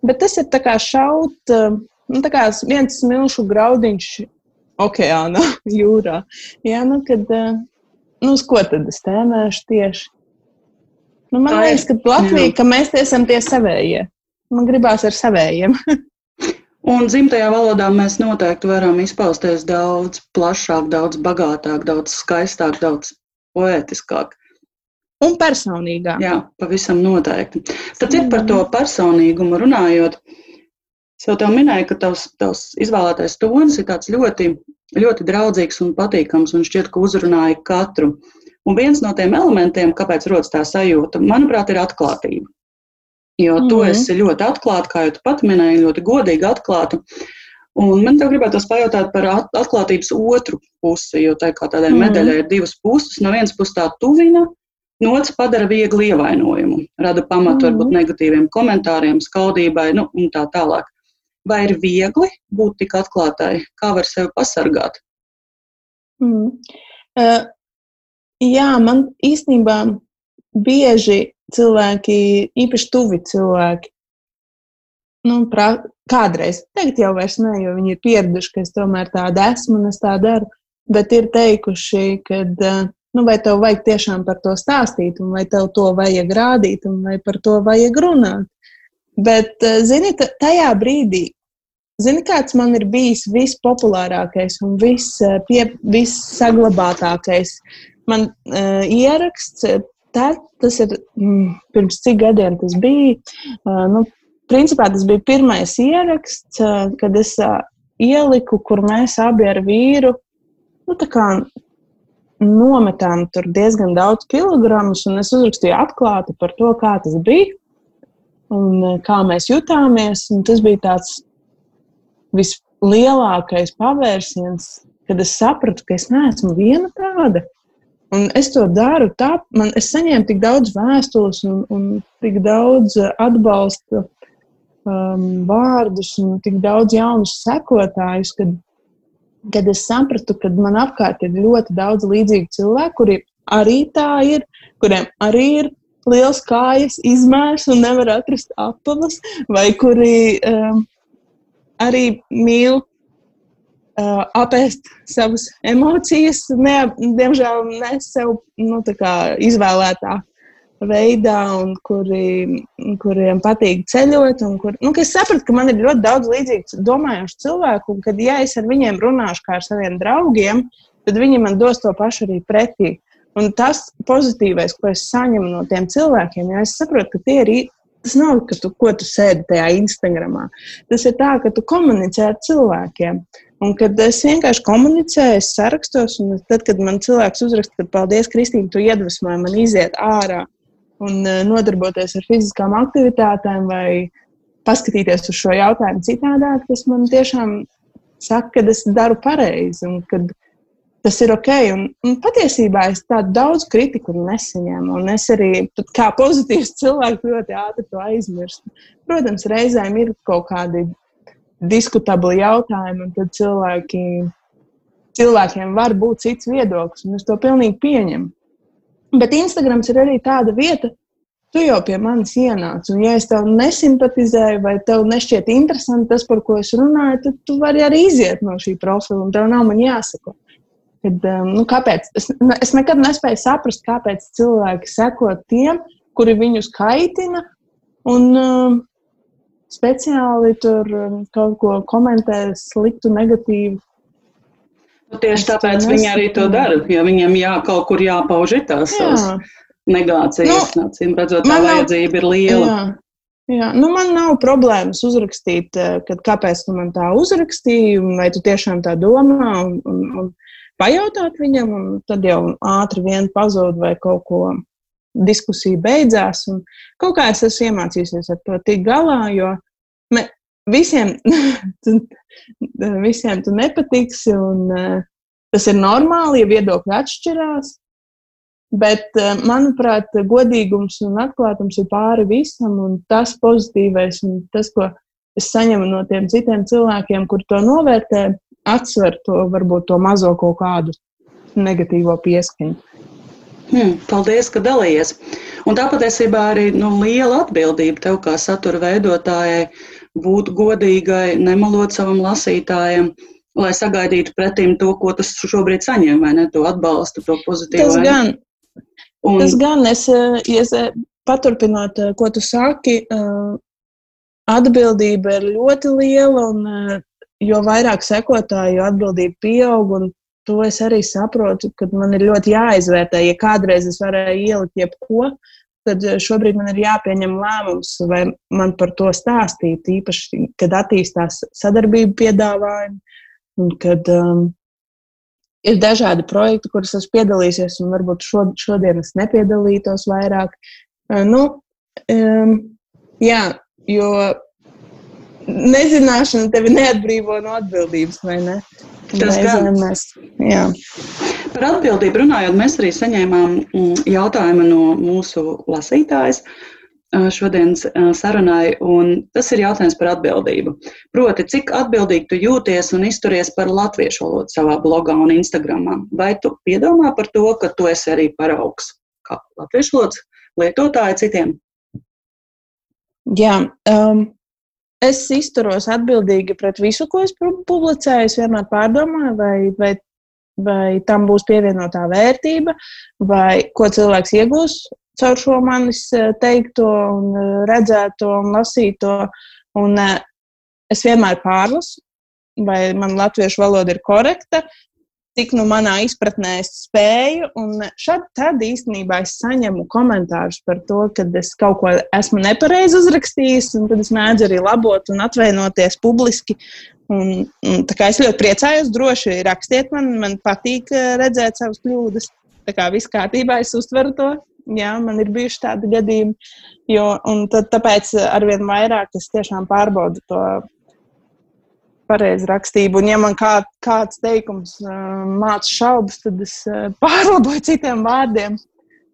Bet tas ir kā šaut nu, kā viens smilšu graudiņš okeānā, *laughs* jūrā. Jā, nu, kad, nu, uz ko tad es tēmēšu tieši? Nu, man tā liekas, ka Latvija, ka mēs esam tie savējie. Man gribās ar savējiem. *laughs* Un dzimtajā valodā mēs noteikti varam izpausties daudz plašāk, daudz bagātāk, daudz skaistāk, daudz poētiskāk. Un personīgāk. Jā, pavisam noteikti. Tad ir par to personīgumu runājot. Es jau tev minēju, ka tavs, tavs izvēlētais tonis ir tāds ļoti, ļoti draudzīgs un patīkams un šķiet, ka uzrunāja katru. Un viens no tiem elementiem, kāpēc rodas tā sajūta, manuprāt, ir atklātība. Jo tu mm -hmm. esi ļoti atklāta, kā jau tu pat minēji, ļoti godīgi atklāta. Un man te gribētos pajautāt par atklātības otru pusi, jo tā kā tādai mm. medaļai ir divas puses. No vienas puses tā tuvina, no otras padara viegli ievainojumu, rada pamatu mm. varbūt negatīviem komentāriem, skaudībai nu, un tā tālāk. Vai ir viegli būt tik atklātai? Kā var sevi pasargāt? Mm. Uh, jā, man īstenībā bieži cilvēki, īpaši tuvi cilvēki, nu, pra, kādreiz, tagad jau vairs ne, jo viņi ir pieraduši, ka es tomēr tāda esmu un es tā daru, bet ir teikuši, ka, nu, vai tev vajag tiešām par to stāstīt, un vai tev to vajag rādīt, un vai par to vajag runāt. Bet, zini, tajā brīdī, zini, kāds man ir bijis vispopulārākais un vissaglabātākais man uh, ieraksts. Tad, tas ir mm, pirms cik gadiem tas bija. Uh, nu, principā tas bija pirmais ieraksts, kad es ieliku, kur mēs abi ar vīru nu, nometām tur diezgan daudz kilogramus, un es uzrakstīju atklāti par to, kā tas bija un kā mēs jutāmies. Tas bija tāds vislielākais pavērsiens, kad es sapratu, ka es neesmu viena tāda. Un es to daru, tā, man, es saņēmu tik daudz vēstules un, un tik daudz atbalsta um, vārdus un tik daudz jaunus sekotājus, kad, kad es sapratu, ka man apkārt ir ļoti daudz līdzīgu cilvēku, kuri arī tā ir, kuriem arī ir liels kājas izmērs un nevar atrast apavas, vai kuri um, arī mīl uh, apēst savas emocijas, ne, diemžēl ne sev nu, izvēlētā veidā, un kuri, kuriem patīk ceļot. Kur, nu, es sapratu, ka man ir ļoti daudz līdzīgu domājošu cilvēku, un kad ja es ar viņiem runāšu kā ar saviem draugiem, tad viņi man dos to pašu arī pretī. Un tas pozitīvais, ko es saņemu no tiem cilvēkiem, ja es saprotu, ka tie ir. Tas nav, ka tu, tu sēdi tajā Instagramā. Tas ir tā, ka tu komunicē ar cilvēkiem. Un kad es vienkārši komunicēju, es sarakstos, un tad, kad man cilvēks uzraksta, ka paldies, Kristīne, tu iedvesmoji man iziet ārā un eh, nodarboties ar fiziskām aktivitātēm vai paskatīties uz šo jautājumu citādāk, tas man tiešām saka, ka es daru pareizi un ka tas ir ok. Un, un patiesībā es tādu daudz kritiku nesaņēmu. Un es arī kā pozitīvs *laughs* cilvēks ļoti ātri to aizmirstu. Protams, reizēm ir kaut kādi diskutabli jautājumi, un tad cilvēki, cilvēkiem var būt cits viedoklis, un es to pilnīgi pieņemu. Bet Instagrams ir arī tāda vieta, tu jau pie manis ienāc. Un, ja es tev nesimpatizēju, vai tev nešķiet interesanti tas, par ko es runāju, tad tu vari arī iziet no šī profila, un tev nav man jāsako. Kad, um, nu, kāpēc? Es, es nekad nespēju saprast, kāpēc cilvēki seko tiem, kuri viņus kaitina, un um, speciāli tur um, kaut ko komentē sliktu, negatīvu. Nu, tieši tāpēc viņi arī to dara, jo viņiem jā, kaut kur jāpauž tās savas negācijas. Nu, Acīm redzot, tā vajadzība ir liela. Jā. Jā, nu man nav problēmas uzrakstīt, eh, kad, kāpēc tu man tā uzrakstīji, vai tu tiešām tā domā, un, un, un pajautāt viņam, un tad jau ātri vien pazūd vai kaut ko diskusija beidzās. Kaut kā es esmu iemācījusies ar to tikt galā, jo me, visiem, *laughs* tu, visiem tu nepatiksi, un uh, tas ir normāli, ja viedokļi atšķirās. Bet, eh, manuprāt, godīgums un atklātums ir pāri visam, un tas pozitīvais, un tas, ko es saņemu no tiem citiem cilvēkiem, kur to novērtē, atsver to varbūt to mazo kaut kādu negatīvo pieskaņu. Hmm, paldies, ka dalījies. Un tā patiesībā arī nu, liela atbildība tev kā satura veidotājai būt godīgai, nemalot savam lasītājam, lai sagaidītu pretim to, ko tas šobrīd saņem, vai ne? To atbalstu, to pozitīvu. Tas gan, Un... Tas gan es, eh, es eh, paturpinot, eh, ko tu saki, atbildība ir ļoti liela, un jo vairāk sekotāju, jo atbildība pieaug. To es arī saprotu, ka man ir ļoti jāizvērtē. Ja kādreiz es varēju ielikt jebko, tad šobrīd man ir jāpieņem lēmums, vai man par to stāstīt. Īpaši, kad attīstās sadarbību piedāvājumi, kad um, ir dažādi projekti, kuros esmu piedalījies, un varbūt šodien es nepiedalītos vairāk. Nu, um, jā, jo nezināšana tevi neatbrīvo no atbildības, vai ne? Tas gan mēs. Jā. Par atbildību runājot, mēs arī saņēmām mm, jautājumu no mūsu lasītājas. Šodienas sarunai, un tas ir jautājums par atbildību. Proti, cik atbildīgi tu jūties un izturies par latviešu valodu savā blogā un Instagramā? Vai tu piedomā par to, ka tu esi arī paraugs kā latviešu valodas lietotāja citiem? Jā, um, es izturos atbildīgi pret visu, ko es publicēju. Es vienmēr pārdomāju, vai, vai, vai tam būs pievienotā vērtība, vai ko cilvēks iegūs caur šo manis eh, teikto, un eh, redzēto un lasīto. Un eh, es vienmēr pārlasu, vai man latviešu valoda ir korekta, cik nu manā izpratnē es spēju. Un šad, tad īstenībā es saņemu komentārus par to, ka es kaut ko esmu nepareizi uzrakstījis, un tad es mēdzu arī labot un atvainoties publiski. Un, un, es ļoti priecājos, droši rakstiet man, man patīk redzēt savas kļūdas. Tā kā viss kārtībā, es uztveru to. Jā, man ir bijuši tādi gadījumi, jo, tad, tāpēc arvien vairāk es tiešām pārbaudu to pareizi rakstību. Un, ja man kā, kāds teikums māca šaubas, tad es *laughs* pārlaboju citiem vārdiem.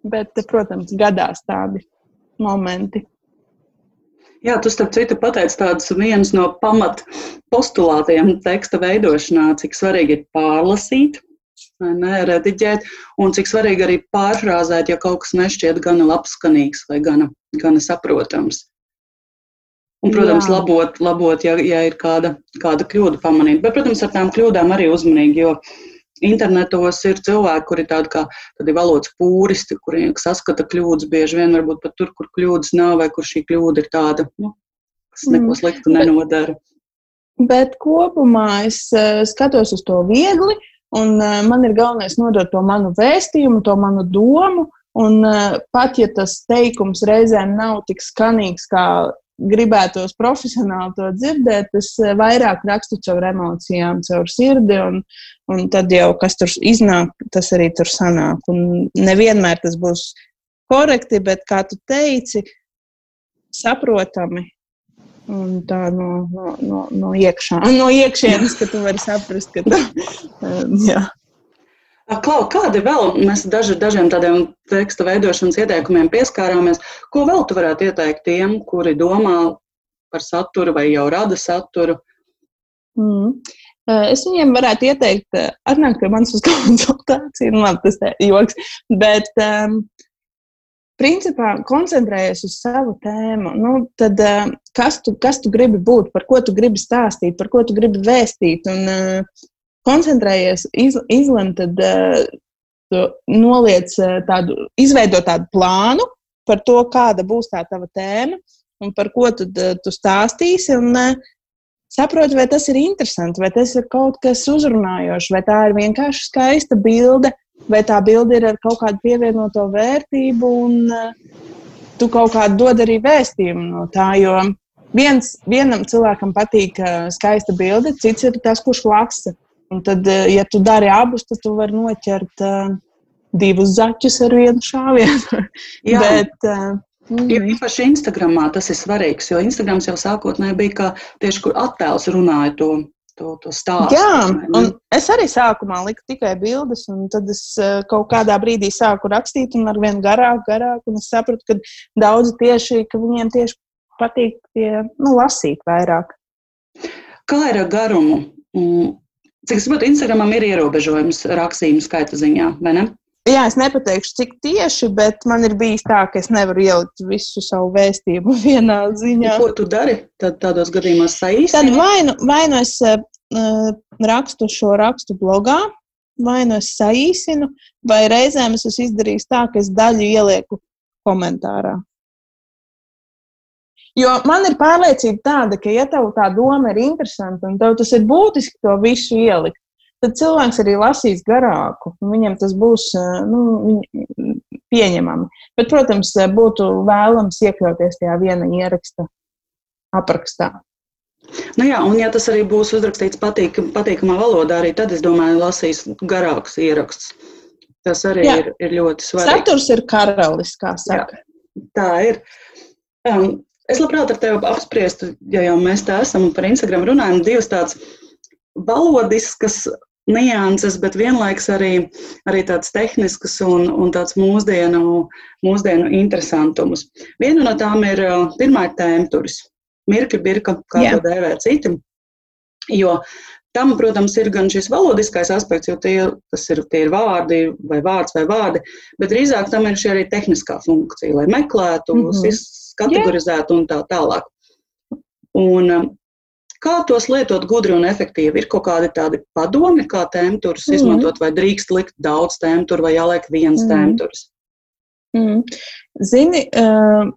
Bet, protams, gadās tādi momenti. Jā, tu starp citu pateici tādus viens no pamat postulātiem teksta veidošanā, cik svarīgi ir pārlasīt, nerediģēt, un cik svarīgi arī pārfrāzēt, ja kaut kas nešķiet gana labskanīgs vai gana, gana saprotams. Un, protams, Jā. labot, labot ja, ja ir kāda, kāda kļūda pamanīta. Bet, protams, ar tām kļūdām arī uzmanīgi, jo internetos ir cilvēki, kuri ir tādi kā tādi valodas pūristi, kuriem saskata kļūdas bieži vien varbūt pat tur, kur kļūdas nav, vai kur šī kļūda ir tāda, nu, kas neko mm. sliktu nenodara. Bet, bet kopumā es uh, skatos uz to viegli, Un uh, man ir galvenais nodot to manu vēstījumu, to manu domu. Un uh, pat ja tas teikums reizēm nav tik skanīgs, kā gribētos profesionāli to dzirdēt, es uh, vairāk rakstu caur emocijām, caur sirdi. Un, un tad jau kas tur iznāk, tas arī tur sanāk. Un nevienmēr tas būs korekti, bet kā tu teici, saprotami Un tā no, no, no, no, iekšā, no iekšienes, ka tu vari saprast, ka tā *laughs* ir. Klau, kādi vēl mēs daži, dažiem tādiem teksta veidošanas ieteikumiem pieskārāmies? Ko vēl tu varētu ieteikt tiem, kuri domā par saturu vai jau rada saturu? Mm. Es viņiem varētu ieteikt, atnākt pie manas uz *laughs* konsultāciju, nu, labi, tas ir joks, bet um, principā koncentrējies uz savu tēmu. Nu, tad, uh, kas, tu, kas tu gribi būt, par ko tu gribi stāstīt, par ko tu gribi vēstīt. Un, uh, koncentrējies, iz, izlem, tad uh, noliec tādu, izveido tādu plānu par to, kāda būs tā tava tēma un par ko tu, tu stāstīsi. Un, uh, saproti, vai tas ir interesanti, vai tas ir kaut kas uzrunājošs, vai tā ir vienkārši skaista bilde, vai tā bilde ir ar kaut kādu pievienoto vērtību. Un, tu kaut kādu dod arī vēstījumu no tā. Jo viens, vienam cilvēkam patīk skaista bilde, cits ir tas, kurš lasa. Un tad, ja tu dari abus, tad tu vari noķert uh, divus zaķus ar vienu šāvienu. Bet, uh, Jo īpaši Instagramā tas ir svarīgs, jo Instagrams jau sākotnēji bija kā tieši, kur attēls runāja to, to, to stāstu. Jā, un es arī sākumā liku tikai bildes, un tad es kaut kādā brīdī sāku rakstīt, un ar vien garāk, garāk, un es sapratu, ka daudzi tieši, ka viņiem tieši patīk tie, nu, lasīt vairāk. Kā ir ar garumu? Cik es saprotu, Instagramam ir ierobežojums rakstījumu skaita ziņā, vai ne? Jā, es nepateikšu, cik tieši, bet man ir bijis tā, ka es nevaru ielikt visu savu vēstījumu *laughs* vienā ziņā. Ko tu dari? Tad tādos gadījumos saīsini? Tad vai nu, vai nu es uh, rakstu šo rakstu blogā, vai nu es saīsinu, vai reizēm es esmu izdarījis tā, ka es daļu ielieku komentārā. Jo man ir pārliecība tāda, ka, ja tev tā doma ir interesanta un tev tas ir būtiski to visu ielikt, tad cilvēks arī lasīs garāku. Viņam tas būs nu, pieņemami. Bet, protams, būtu vēlams iekļauties tajā viena ieraksta aprakstā. Nu jā, un ja tas arī būs uzrakstīts patīk, patīkamā valodā, arī tad es domāju, lasīs garāks ieraksts. Tas arī jā. ir, ir ļoti svarīgi. Saturs ir karalis, kā saka. Jā, tā ir. Um, Es labprāt ar tevi apspriestu, ja jau mēs tā esam un par Instagram runājam, divas tādas valodiskas nianses, bet vienlaikus arī, arī tāds tehnisks un, un tāds mūsdienu, mūsdienu interesantums. Viena no tām ir pirmā tēmturis. Mirka, birka, kā Jā. to dēvē citi. Jo tam, protams, ir gan šis valodiskais aspekts, jo tie, tas ir, tie ir vārdi vai vārds vai vārdi, bet drīzāk tam ir šī arī tehniskā funkcija, lai meklētu, mm -hmm kategorizēt un tā tālāk. Un, um, kā tos lietot gudri un efektīvi? Ir kaut kādi tādi padomi, kā tēmturus mm. izmantot, vai drīkst likt daudz tēmturu, vai jāliek viens mm. tēmturs? Mm. Zini, uh,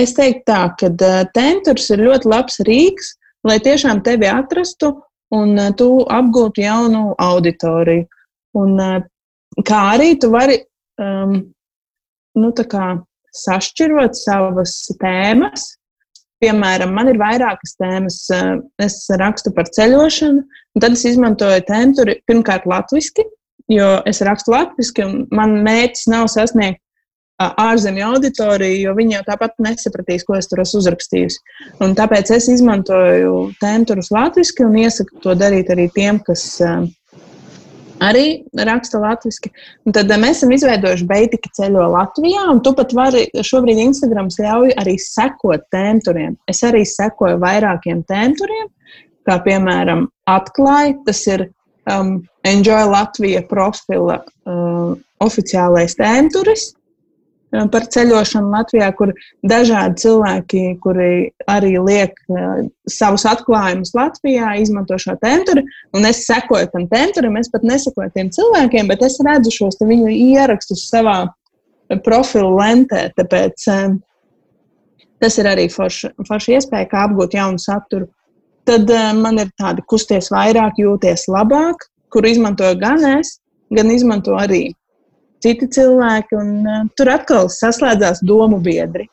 es teiktu tā, ka uh, tēmturs ir ļoti labs rīks, lai tiešām tevi atrastu un uh, tu apgūtu jaunu auditoriju. Un, kā arī tu vari um, nu, kā, sašķirot savas tēmas. Piemēram, man ir vairākas tēmas. Eh, es rakstu par ceļošanu, un tad es izmantoju tēmu pirmkārt latviešu, jo es rakstu latviešu, un man mērķis nav sasniegt ārzemju auditoriju, jo viņi jau tāpat nesapratīs, ko es tur esmu uzrakstījis. Un tāpēc es izmantoju tēmu turus latviešu un iesaku to darīt arī tiem, kas arī raksta latviešu. Tad mēs esam izveidojuši Beitika ceļo Latvijā, un tu pat vari šobrīd Instagram ļauj arī sekot tēmturiem. Es arī sekoju vairākiem tēmturiem, kā piemēram atklāja, tas ir um, Enjoy Latvija profila uh, oficiālais tēmturis par ceļošanu Latvijā, kur dažādi cilvēki, kuri arī liek savus atklājumus Latvijā, izmanto šo tenturi. Un es sekoju tam tenturim, es pat nesakoju tiem cilvēkiem, bet es redzu šos viņu ierakstus savā profilu lentē. Tāpēc tas ir arī forša forš iespēja, kā apgūt jaunu saturu. Tad man ir tādi kusties vairāk, jūties labāk, kur izmantoju gan es, gan izmanto arī citi cilvēki, un uh, tur atkal saslēdzās domu biedri.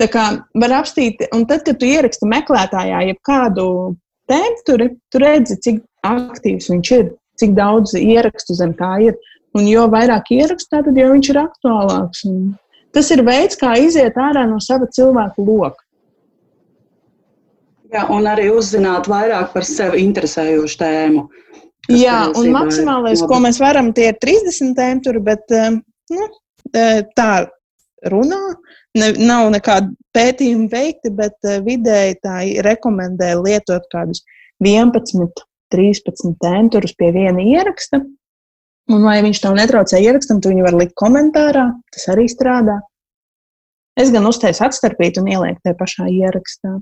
Tā kā var apstīt, un tad, kad tu ieraksti meklētājā jebkādu tēmu, tur, tu redzi, cik aktīvs viņš ir, cik daudz ierakstu zem tā ir. Un jo vairāk ierakstu, tad jo viņš ir aktuālāks. Un tas ir veids, kā iziet ārā no sava cilvēku loka. Jā, un arī uzzināt vairāk par sevi interesējošu tēmu. Jā, un maksimālais, ko mēs varam, tie ir 30 tēmturi, bet eh, nu, eh, tā runā. Ne, nav nekāda pētījuma veikti, bet eh, vidēji tā rekomendē lietot kādus 11, 13 tēmturus pie viena ieraksta. Un, lai viņš tev netraucē ierakstam, tu viņu var likt komentārā. Tas arī strādā. Es gan uztaisu atstarpītu un ielieku tajā pašā ierakstā.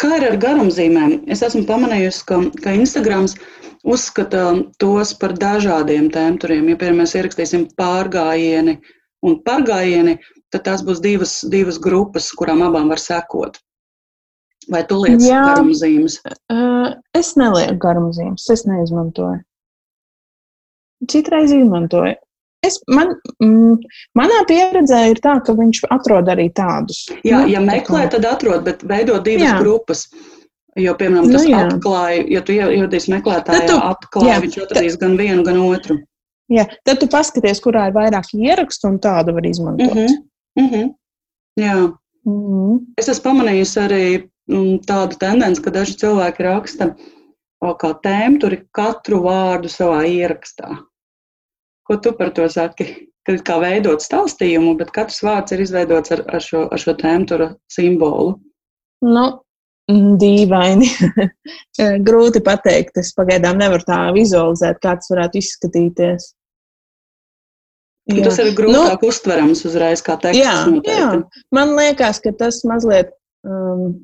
Kā ir ar garumzīmēm? Es esmu pamanījusi, ka, ka Instagrams uzskata tos par dažādiem tēmturiem. Ja, piemēram, mēs ierakstīsim pārgājieni un pārgājieni, tad tās būs divas, divas grupas, kurām abām var sekot. Vai tu liec garumzīmes? Es nelieku garumzīmes, es neizmantoju. Citreiz izmantoju. Es, man, mm, manā pieredzē ir tā, ka viņš atrod arī tādus. Jā, nu, ja meklē, tad atrod, bet veido divas jā. grupas. Jo, piemēram, tas nu, atklāja, ja tu ieradīsi meklētājā, tu, atklāja, jā, viņš atradīs gan vienu, gan otru. Jā, tad tu paskaties, kurā ir vairāk ierakstu un tādu var izmantot. Mm -hmm. Mm -hmm. Jā. Mm -hmm. Es esmu pamanījusi arī mm, tādu tendenci, ka daži cilvēki raksta kā tēmu, tur ir katru vārdu savā ierakstā. Ko tu par to saki? Kad kā veidot stāstījumu, bet katrs vārds ir izveidots ar, ar, šo, ar šo tēmu simbolu. Nu, Dīvaini. *laughs* Grūti pateikt. Es pagaidām nevaru tā vizualizēt, kā tas varētu izskatīties. Jā. Tas ir grūtāk nu, uztverams uzreiz, kā teksts. Jā, noteikti. jā, man liekas, ka tas mazliet um,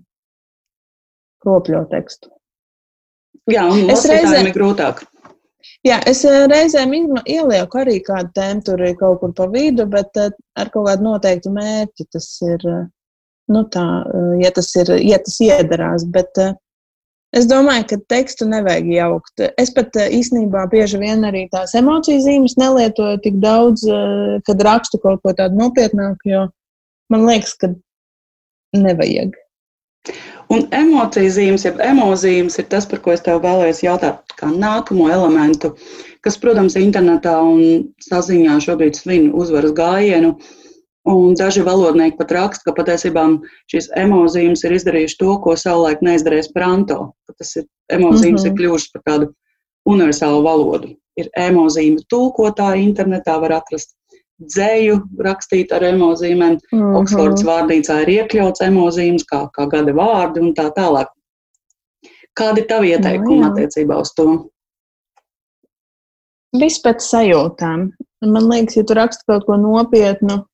kropļo tekstu. Jā, un es reizēm ir grūtāk. Jā, es uh, reizēm ielieku arī kādu tēmu tur kaut kur pa vidu, bet uh, ar kaut kādu noteiktu mērķi tas ir. Uh, nu, tā, eh, ja, tas ir, ja tas iedarās. Bet eh, es domāju, ka tekstu nevajag jaukt. Es pat eh, īstenībā bieži vien arī tās emociju zīmes nelietoju tik daudz, kad rakstu kaut ko tādu nopietnāku, jo man liekas, ka nevajag. Un emociju zīmes, jeb emozīmes ir tas, par ko es tev vēlējos jautāt, kā nākamo elementu, kas, protams, internetā un saziņā šobrīd svin uzvaras gājienu. Un daži valodnieki pat raksta, ka patiesībā šīs emozīmes ir izdarījušas to, ko savulaik neizdarīja Pranto. Tas ir emozīmes mm -hmm. ir kļuvušas par tādu universālu valodu. Ir emozīme tulkotāji internetā var atrast dzēju rakstīt ar emozīmēm. Mm -hmm. Oksfords vārnīcā ir iekļauts emozīmes kā, kā gada vārdi un tā tālāk. Kādi ir tavi ieteikumi no, attiecībā uz to? Viss pēc sajūtām. Man liekas, ja tu raksti kaut ko nopietnu,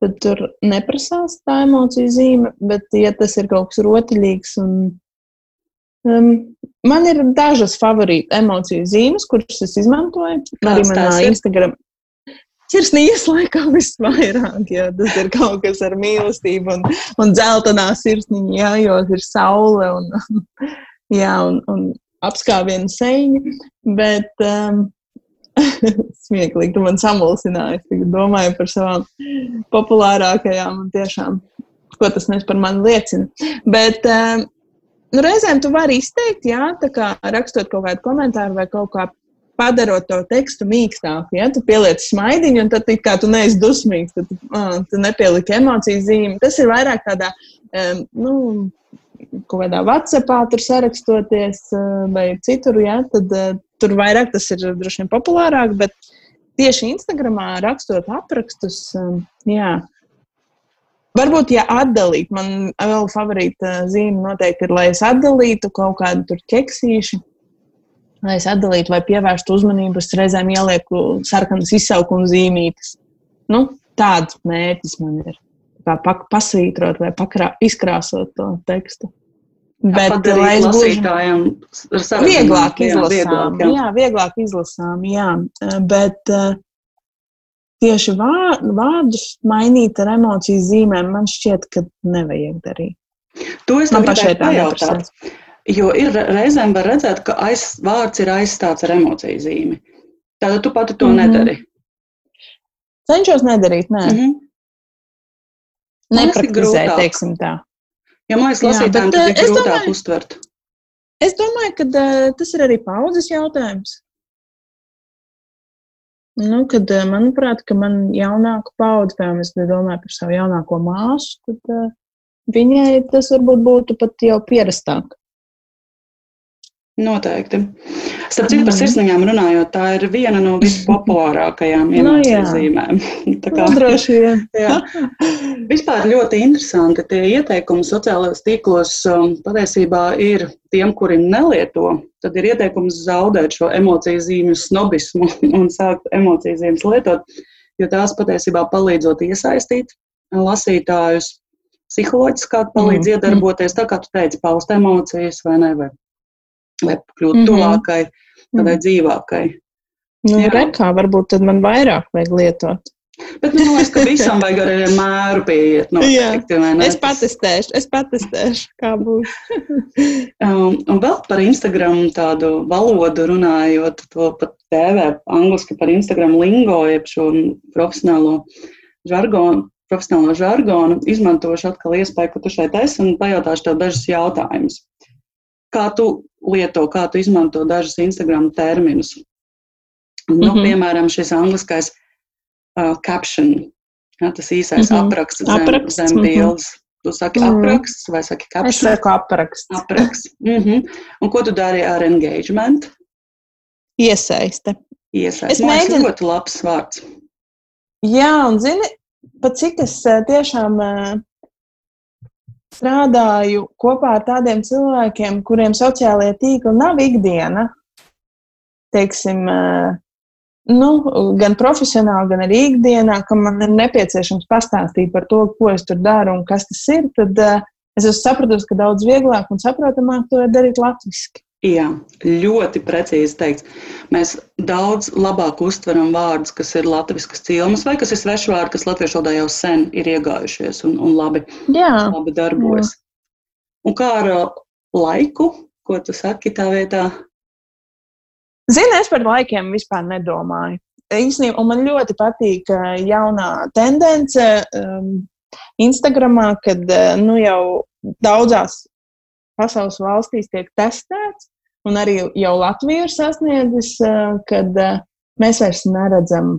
tad tur neprasās tā emociju zīme. Bet, ja tas ir kaut kas rotaļīgs, un um, man ir dažas favorīta emociju zīmes, kuras es izmantoju Kāds arī manā Instagram. Sirsnīgs laikam visvairāk, jo tas ir kaut kas ar mīlestību un, un dzeltenā sirsniņa, jā, jo ir saule un, *laughs* jā, un, un apskāviena sēņa. Bet um, *laughs* smieklīgi, tu man samulsināji. Es domāju par savām populārākajām un tiešām, ko tas nes par mani liecina. Bet um, nu, reizēm tu vari izteikt, jā, tā kā rakstot kaut kādu komentāru vai kaut kā padarot to tekstu mīkstāku. Ja? Tu pieliec smaidiņu, un tad kā tu neesi dusmīgs, tad uh, tu nepieliki emociju zīmi. Tas ir vairāk tādā, um, nu, kaut kādā WhatsAppā tur sarakstoties uh, vai citur, ja? tad uh, tur vairāk tas ir droši vien populārāk, bet tieši Instagramā rakstot aprakstus, um, jā. Varbūt, ja atdalīt, man vēl favorīta zīme noteikti ir, lai es atdalītu kaut kādu tur ķeksīšu, lai es atdalītu vai pievērstu uzmanību, es reizēm ielieku sarkanas izsaukuma zīmītes. Nu, tāds mērķis man ir. Kā pasvītrot vai pakrā, izkrāsot to tekstu. Bet, lai es būtu vieglāk izlasām, jā, jā, vieglāk izlasām, jā. Bet uh, tieši vārdus mainīt ar emociju zīmēm man šķiet, ka nevajag darīt. To es man pašai tā jautāt. Jo ir reizēm var redzēt, ka aiz, vārds ir aizstāts ar emociju zīmi. Tātad tu pati to mm -hmm. nedari. Cenšos nedarīt, nē. Mm -hmm. Nepraktizēt, teiksim tā. Ja man liekas, lasītājiem tas ir eh, grūtāk domāju, uztvert. Es domāju, ka uh, tas ir arī paudzes jautājums. Nu, kad, uh, manuprāt, ka man jaunāka paudze, piemēram, es domāju par savu jaunāko māsu, tad uh, viņai tas varbūt būtu pat jau pierastāk. Noteikti. Starp citu, par mhm. sirsniņām runājot, tā ir viena no vispopulārākajām *laughs* emociju no. *laughs* Tā kā no, droši vien. *laughs* jā. Vispār ļoti interesanti tie ieteikumi sociālajos tīklos um, patiesībā ir tiem, kuri nelieto, tad ir ieteikums zaudēt šo emociju zīmju snobismu un sākt emociju zīmes lietot, jo tās patiesībā palīdzot iesaistīt lasītājus psiholoģiski palīdz mm. iedarboties, tā kā tu teici, paust emocijas vai ne, vai lai kļūtu mm -hmm. tuvākai, tādai mm -hmm. dzīvākai. Nu, rekā varbūt tad man vairāk vajag lietot. Bet nu, man liekas, ka visam vajag arī ar mēru pieiet. *laughs* Noteikti, es patestēšu, es patestēšu, kā būs. *laughs* um, un vēl par Instagram tādu valodu runājot, to pat tēvē angliski par Instagram lingo, jeb šo profesionālo žargonu. Profesionālo žargonu izmantošu atkal iespēju, ka tu šeit esi un pajautāšu tev dažus jautājumus. Kā tu lieto, kā tu izmanto dažus Instagram terminus? Nu, mm -hmm. Piemēram, šis angliskais uh, caption, ja, tas īsais mm -hmm. apraksts zem, apraksts. zem mhm. bildes. Mm -hmm. Tu saki apraksts vai saki caption? Es saku apraksts. apraksts. Mm -hmm. Un ko tu dari ar engagement? Iesaiste. Iesaiste. Es mēģinu... Tas ļoti labs vārds. Jā, un zini, pat cik es tiešām strādāju kopā ar tādiem cilvēkiem, kuriem sociālajie tīkli nav ikdiena. Teiksim, nu, gan profesionāli, gan arī ikdienā, ka man ir nepieciešams pastāstīt par to, ko es tur daru un kas tas ir, tad uh, es esmu sapratusi, ka daudz vieglāk un saprotamāk to darīt latviešu. Jā, ļoti precīzi teikts. Mēs daudz labāk uztveram vārdus, kas ir latviešu cilmas, vai kas ir svešu vārdi, kas latviešu valodā jau sen ir iegājušies un, un labi, jā, labi darbojas. Jā. Un kā ar laiku, ko tu saki tā vietā? Zini, es par laikiem vispār nedomāju. Īstenībā man ļoti patīk jaunā tendence um, Instagramā, kad uh, nu, jau daudzās pasaules valstīs tiek testēts, un arī jau Latvija ir sasniedzis, uh, kad uh, mēs vairs neredzam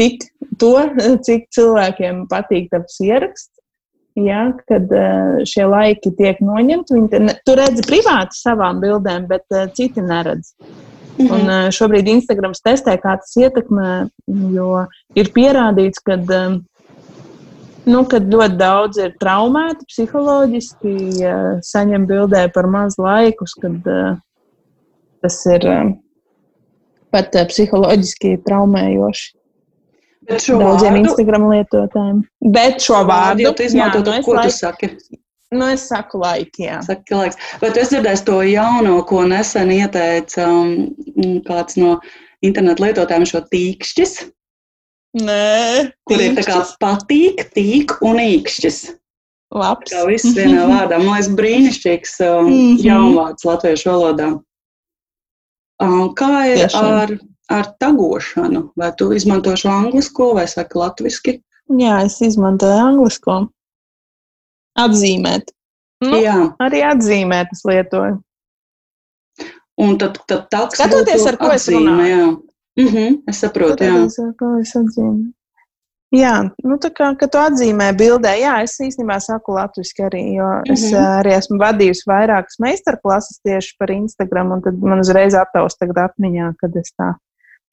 tik to, cik cilvēkiem patīk tas ieraksts. Ja, kad šie laiki tiek noņemti, viņi tur redz privāti savām bildēm, bet citi neredz. Mm -hmm. Un, šobrīd Instagrams testē, kā tas ietekmē, jo ir pierādīts, ka um, nu, ļoti daudz ir traumēti psiholoģiski, saņem bildē par maz laikus, kad uh, tas ir uh, pat uh, psiholoģiski traumējoši. Daudziem vārdu, Instagram lietotājiem. Bet šo vārdu jau izmanto, jā, nu, ko laik, tu saki? Nu, es saku, laiki, jā. Saki, laiks. Vai tu esi dzirdējis to jauno, ko nesen ieteica um, kāds no internetu lietotājiem, šo tīkšķis? Nē, kur ir tā kā patīk, tīk un īkšķis. Labs. Kā viss vienā vārdā. Man liekas, brīnišķīgs um, mm -hmm. jaunvārds latviešu valodā. Um, kā ir Tiešām. ar ar tagošanu. Vai tu izmanto šo anglisko vai saki latviski? Jā, es izmantoju anglisko. Atzīmēt. Nu, Jā. Arī atzīmēt es lietoju. Un tad, tad tāds skatoties, ar ko atzīme, es runāju. Jā. Mm -hmm, es saprotu, jā. Es. Jā, nu tā kā tu atzīmē bildē, jā, es īstenībā saku latviešu arī, jo mm -hmm. es mhm. arī esmu vadījusi vairākas meistarklases tieši par Instagram, un tad man uzreiz aptaus tagad atmiņā, kad es tā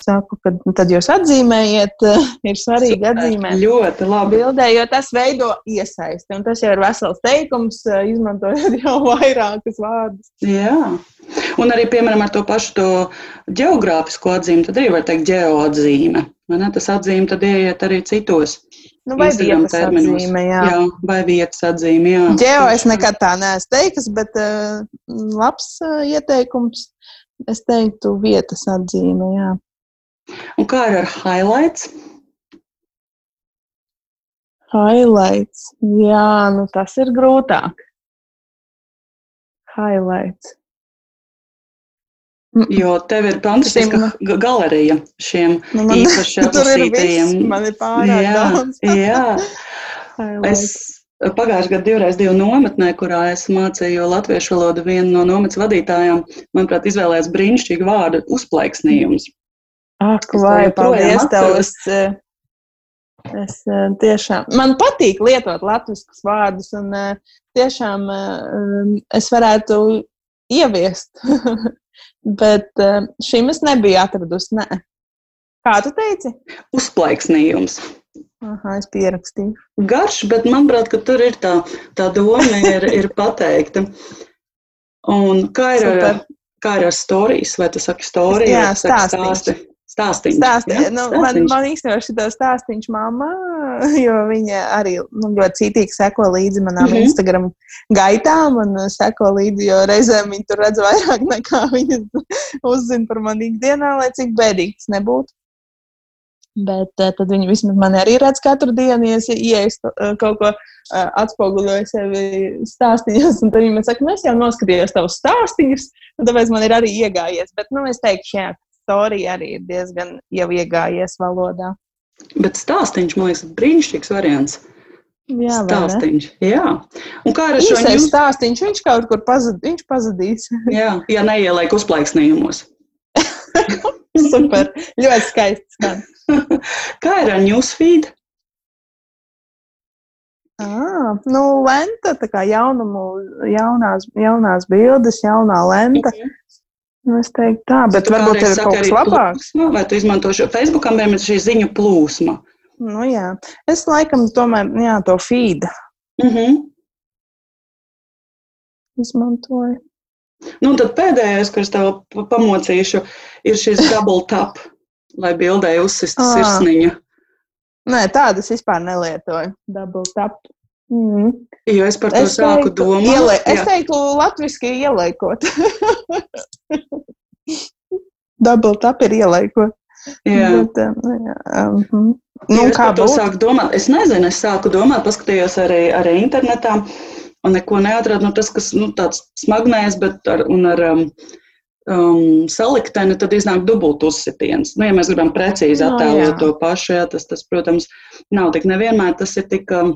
saku, ka nu, tad jūs atzīmējiet, *laughs* ir svarīgi Super, atzīmēt. Ļoti labi. Bildē, jo tas veido iesaisti. Un tas jau ir vesels teikums, izmantojot *laughs* jau vairākus vārdus. Jā. Un arī, piemēram, ar to pašu to geogrāfisko atzīmi, tad arī var teikt geoatzīme. Tas atzīme tad ieiet arī citos. Nu, vai vietas terminos. atzīme, jā. jā. Vai vietas atzīme, jā. Geo es nekad tā neesmu teikus, bet uh, labs uh, ieteikums. Es teiktu vietas atzīme, jā. Un kā ir ar highlights? Highlights. Jā, nu tas ir grūtāk. Highlights. Jo tev ir fantastiska šim... galerija šiem nu, man, īpaši *laughs* atlasītajiem. Man ir pārāk jā, daudz. *laughs* jā. Es pagājušajā gadā divreiz divu nometnē, kurā es mācīju latviešu valodu, viena no nometnes vadītājām, manuprāt, izvēlējās brīnišķīgu vārdu uzplaiksnījums. Ak, vai paldies tev! Es, eh, es eh, tiešām, man patīk lietot latviešu vārdus, un eh, tiešām es varētu ieviest, *laughs* bet šim es nebiju atradusi. Nē. Kā tu teici? Uzplaiksnījums. Aha, es pierakstīju. Garš, bet manuprāt, ka tur ir tā, tā doma ir, ir pateikta. Un kā ir, Super. ar, kā ir ar stāstījis? Vai tu saki stāstījis? Jā, stāsti. Stāstīņš. Stāsti, ja? nu. Man, man īstenībā šis stāstīņš mamma, *laughs* jo viņa arī nu, ļoti cītīgi seko līdzi manām mm -hmm. Instagram gaitām un seko līdzi, jo reizēm viņa tur redz vairāk nekā *laughs* viņa uzzina par mani ikdienā, lai cik bēdīgi tas nebūtu. Bet uh, tad viņi vismaz man arī redz katru dienu, ja es ienāku uh, kaut ko uh, atspoguļoju sevi stāstījos. Un tad viņi man saka, nu, es jau noskatījos tavus stāstījumus, un tāpēc man ir arī iegājies. Bet, nu, es teikšu, jā, storija arī ir diezgan jau iegājies valodā. Bet stāstīns, man liekas, brīnišķīgs variants. Jā, stāstīns. Jā. Un kā ar šo īsais stāstīns, viņš kaut kur pazud, viņš pazudīs. *laughs* jā, ja neieliek uzplaiksnījumos. *laughs* Super, ļoti skaisti skan. *laughs* kā ir ar newsfeed? Ah, nu, lenta, tā kā jaunumu, jaunās, jaunās bildes, jaunā lenta. Nu, es teiktu, tā, bet tu varbūt tev ir kaut kas labāks. Plūsma, vai tu izmanto šo Facebookam, vai šī ziņu plūsma? Nu, jā, es laikam tomēr jā, to feed. Mm -hmm. Izmantoju. Nu, tad pēdējais, ko es tev pamocīšu, ir šis *laughs* double tap, lai bildē uzsist ah. sirsniņa. Nē, tādas vispār nelietoju. Double tap. Mm. Jo es par to es sāku teiktu, domāt. Ielē, es teiktu, latviešu ieliekot. *laughs* Double tap ir ieliekot. Jā. Bet, um, jā, um, nu, ja kā to sāku domāt? Es nezinu, es sāku domāt, paskatījos arī, arī internetā un neko neatradu. Nu, tas, kas nu, tāds smagnējs, bet ar, un ar um, um, salikteni, tad iznāk dubult uzsitiens. Nu, ja mēs gribam precīzi attēlot no, to pašu, jā, tas, tas, protams, nav tik nevienmēr tas ir tik. Um,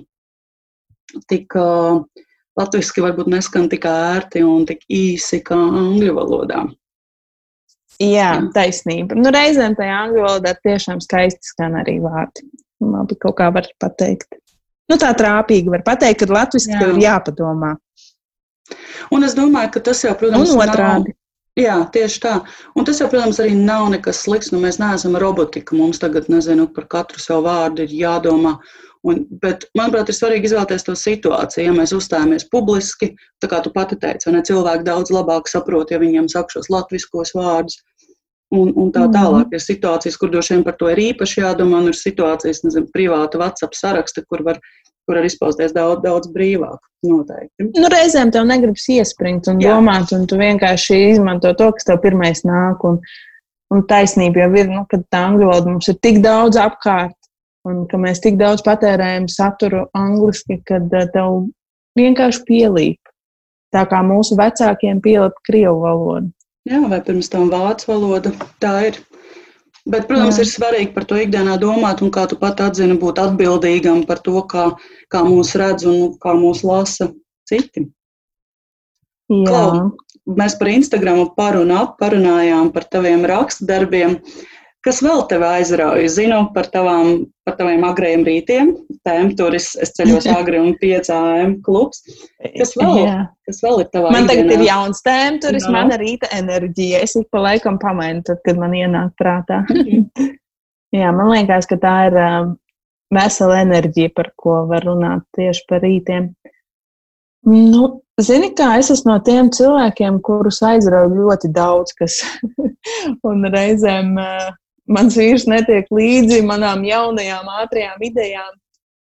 tik uh, latviešu varbūt neskan tik ērti un tik īsi kā angļu valodā. Jā, taisnība. Nu, reizēm tajā angļu valodā tiešām skaisti skan arī vārdi. Labi, kaut kā var pateikt. Nu, tā trāpīgi var pateikt, ka latviešu Jā. ir jāpadomā. Un es domāju, ka tas jau, protams, ir otrādi. Nav, Jā, tieši tā. Un tas jau, protams, arī nav nekas slikts. Nu, mēs neesam robotika. Mums tagad, nezinu, par katru savu vārdu ir jādomā. Un, bet, manuprāt, ir svarīgi izvēlēties to situāciju. Ja mēs uzstājamies publiski, tā kā tu pati teici, ne cilvēki daudz labāk saprot, ja viņiem saka šos latviskos vārdus. Un, un tā mhm. tālāk ir situācijas, kur droši vien par to ir īpaši jādomā. Ir situācijas, nezinu, privāta WhatsApp saraksta, kur var, kur var izpausties daudz, daudz brīvāk. Noteikti. Nu, reizēm tev negribas iespringt un Jā. domāt, un tu vienkārši izmanto to, kas tev pirmais nāk. Un, un taisnība jau ir, nu, ka tā angļu valoda mums ir tik daudz apkārt un ka mēs tik daudz patērējam saturu angliski, kad eh, tev vienkārši pielīp. Tā kā mūsu vecākiem pielīp krievu valodu. Jā, vai pirms tam vācu valoda. Tā ir. Bet, protams, Jā. ir svarīgi par to ikdienā domāt, un kā tu pat atzini, būt atbildīgam par to, kā, kā mūs redz un kā mūs lasa citi. Klau, mēs par Instagram par un ap parunājām par taviem rakstdarbiem. darbiem. Kas vēl tevi aizrauja? Zinu par, tavām, par taviem agrējiem rītiem. Tēm tur es, ceļos *laughs* agri un 5 AM klubs. Kas vēl, Jā. kas vēl ir tavā Man tagad ir jauns tēm turis, no. mana rīta enerģija. Es ik pa laikam pamainu, tad, kad man ienāk prātā. *laughs* Jā, man liekas, ka tā ir vesela enerģija, par ko var runāt tieši par rītiem. Nu, zini, kā es esmu no tiem cilvēkiem, kurus aizrauja ļoti daudz, kas *laughs* un reizēm uh, mans vīrs netiek līdzi manām jaunajām, ātrajām idejām.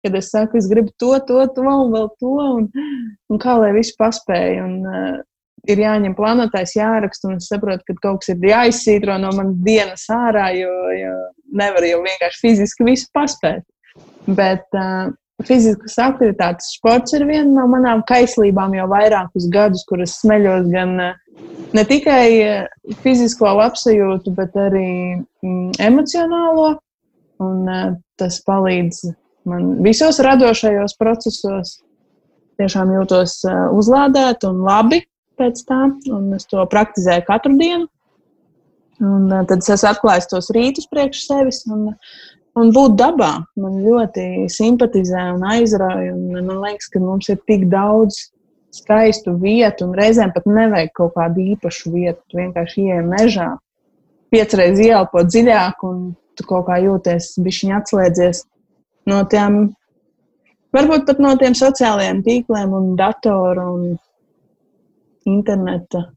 Kad es saku, es gribu to, to, to un vēl to, un, un kā lai viss paspēj. Un, uh, ir jāņem planētais, jāraksta, un es saprotu, ka kaut kas ir jāizsītro no manas dienas ārā, jo, jo nevar jau vienkārši fiziski visu paspēt. Bet uh, fiziskas aktivitātes, sports ir viena no manām kaislībām jau vairākus gadus, kuras smeļos gan uh, ne tikai eh, fizisko labsajūtu, bet arī mm, emocionālo. Un, uh, tas palīdz man visos radošajos procesos. Tiešām jūtos uh, uzlādēta un labi pēc tam, un es to praktizēju katru dienu. Un, tad es atklāju tos rītus priekš sevis. Un, un būt dabā man ļoti simpatizē un aizrauja. Un man liekas, ka mums ir tik daudz skaistu vietu, un reizēm pat nevajag kaut kādu īpašu vietu. Tu vienkārši ieej mežā, piecreiz ielpo dziļāk, un tu kaut kā jūties bišķiņ atslēdzies no tiem, varbūt pat no tiem sociālajiem tīkliem un datoru un interneta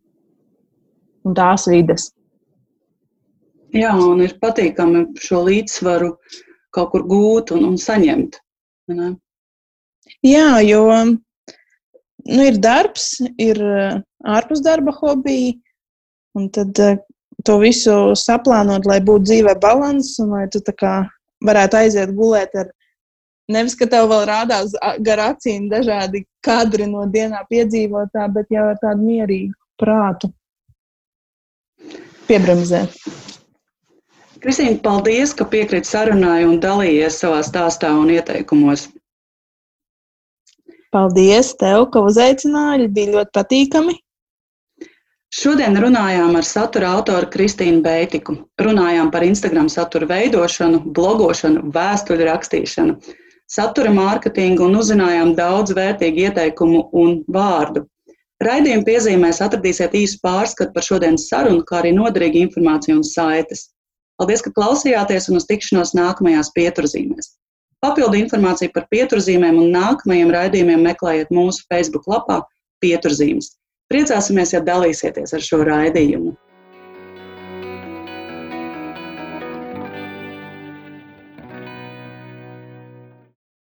un tās vides. Jā, un ir patīkami šo līdzsvaru kaut kur gūt un, un saņemt. Ne? Jā, jo nu, ir darbs, ir eh, ārpus darba hobiji, un tad eh, to visu saplānot, lai būtu dzīvē līdzsvars un lai tu varētu aiziet gulēt ar nevis, ka tev vēl rādās gar acīm dažādi kadri no dienā piedzīvotā, bet jau ar tādu mierīgu prātu piebremzēt. Kristīne, paldies, ka piekrīt sarunai un dalījies savā stāstā un ieteikumos. Paldies tev, ka uzaicināji. Bija ļoti patīkami. Šodien runājām ar satura autoru Kristīnu Beitiku. Runājām par Instagram satura veidošanu, blogošanu, vēstuļu rakstīšanu, satura mārketingu un uzzinājām daudz vērtīgu ieteikumu un vārdu. Raidījuma piezīmēs atradīsiet īsu pārskatu par šodienas sarunu, kā arī noderīgu informāciju un saites. Paldies, ka klausījāties un uz tikšanos nākamajās pieturzīmēs. Papildu informāciju par pieturzīmēm un nākamajiem raidījumiem meklējiet mūsu Facebook lapā Pieturzīmes. Priecāsimies, ja dalīsieties ar šo raidījumu.